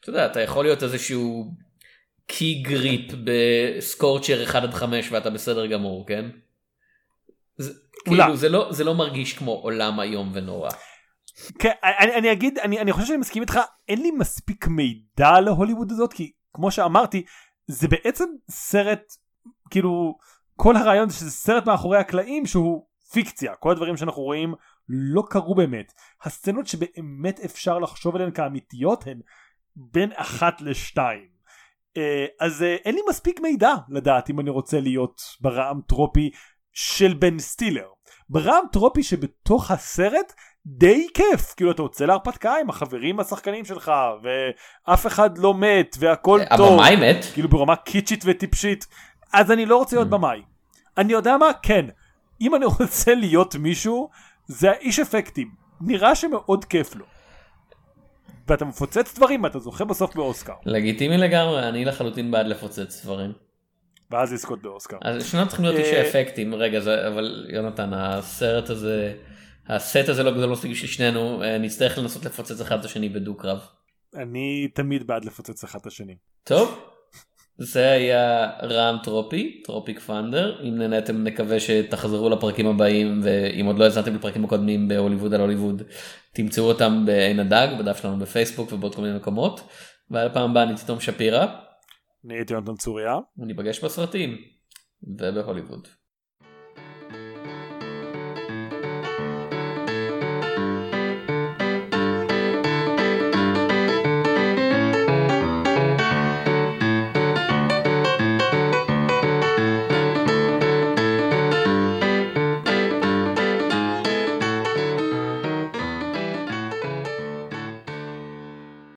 Speaker 1: אתה יודע אתה יכול להיות איזשהו קי גריפ בסקורצ'ר 1 עד 5 ואתה בסדר גמור כן. זה, כאילו זה לא זה לא מרגיש כמו עולם איום ונורא.
Speaker 2: כן, אני, אני אגיד, אני, אני חושב שאני מסכים איתך, אין לי מספיק מידע להוליווד הזאת, כי כמו שאמרתי, זה בעצם סרט, כאילו, כל הרעיון זה שזה סרט מאחורי הקלעים שהוא פיקציה, כל הדברים שאנחנו רואים לא קרו באמת. הסצנות שבאמת אפשר לחשוב עליהן כאמיתיות הן בין אחת לשתיים. אה, אז אה, אין לי מספיק מידע לדעת אם אני רוצה להיות ברעם טרופי של בן סטילר. ברעם טרופי שבתוך הסרט די כיף כאילו אתה יוצא להרפתקה עם החברים השחקנים שלך ואף אחד לא מת והכל טוב.
Speaker 1: הבמאי מת?
Speaker 2: כאילו ברמה קיצ'ית וטיפשית אז אני לא רוצה להיות mm. במאי. אני יודע מה כן אם אני רוצה להיות מישהו זה האיש אפקטים נראה שמאוד כיף לו. ואתה מפוצץ דברים ואתה זוכה בסוף באוסקר.
Speaker 1: לגיטימי לגמרי אני לחלוטין בעד לפוצץ דברים.
Speaker 2: ואז לזכות באוסקר.
Speaker 1: אז שנינו צריכים להיות איש אה, האפקטים רגע זה אבל יונתן הסרט הזה. הסט הזה לא גדול מספיק בשביל שנינו אה, נצטרך לנסות לפוצץ אחד את השני בדו קרב.
Speaker 2: אני תמיד בעד לפוצץ אחד את השני.
Speaker 1: טוב. זה היה רעם טרופי, Tropic Thunder, אם נהנתם נקווה שתחזרו לפרקים הבאים ואם עוד לא האזנתם לפרקים הקודמים בהוליווד על הוליווד תמצאו אותם בעין הדג בדף שלנו בפייסבוק ובעוד כל מיני מקומות. ועל הפעם הבאה אני תום שפירא.
Speaker 2: אני הייתי יונתן צוריה.
Speaker 1: וניפגש בסרטים ובהוליווד.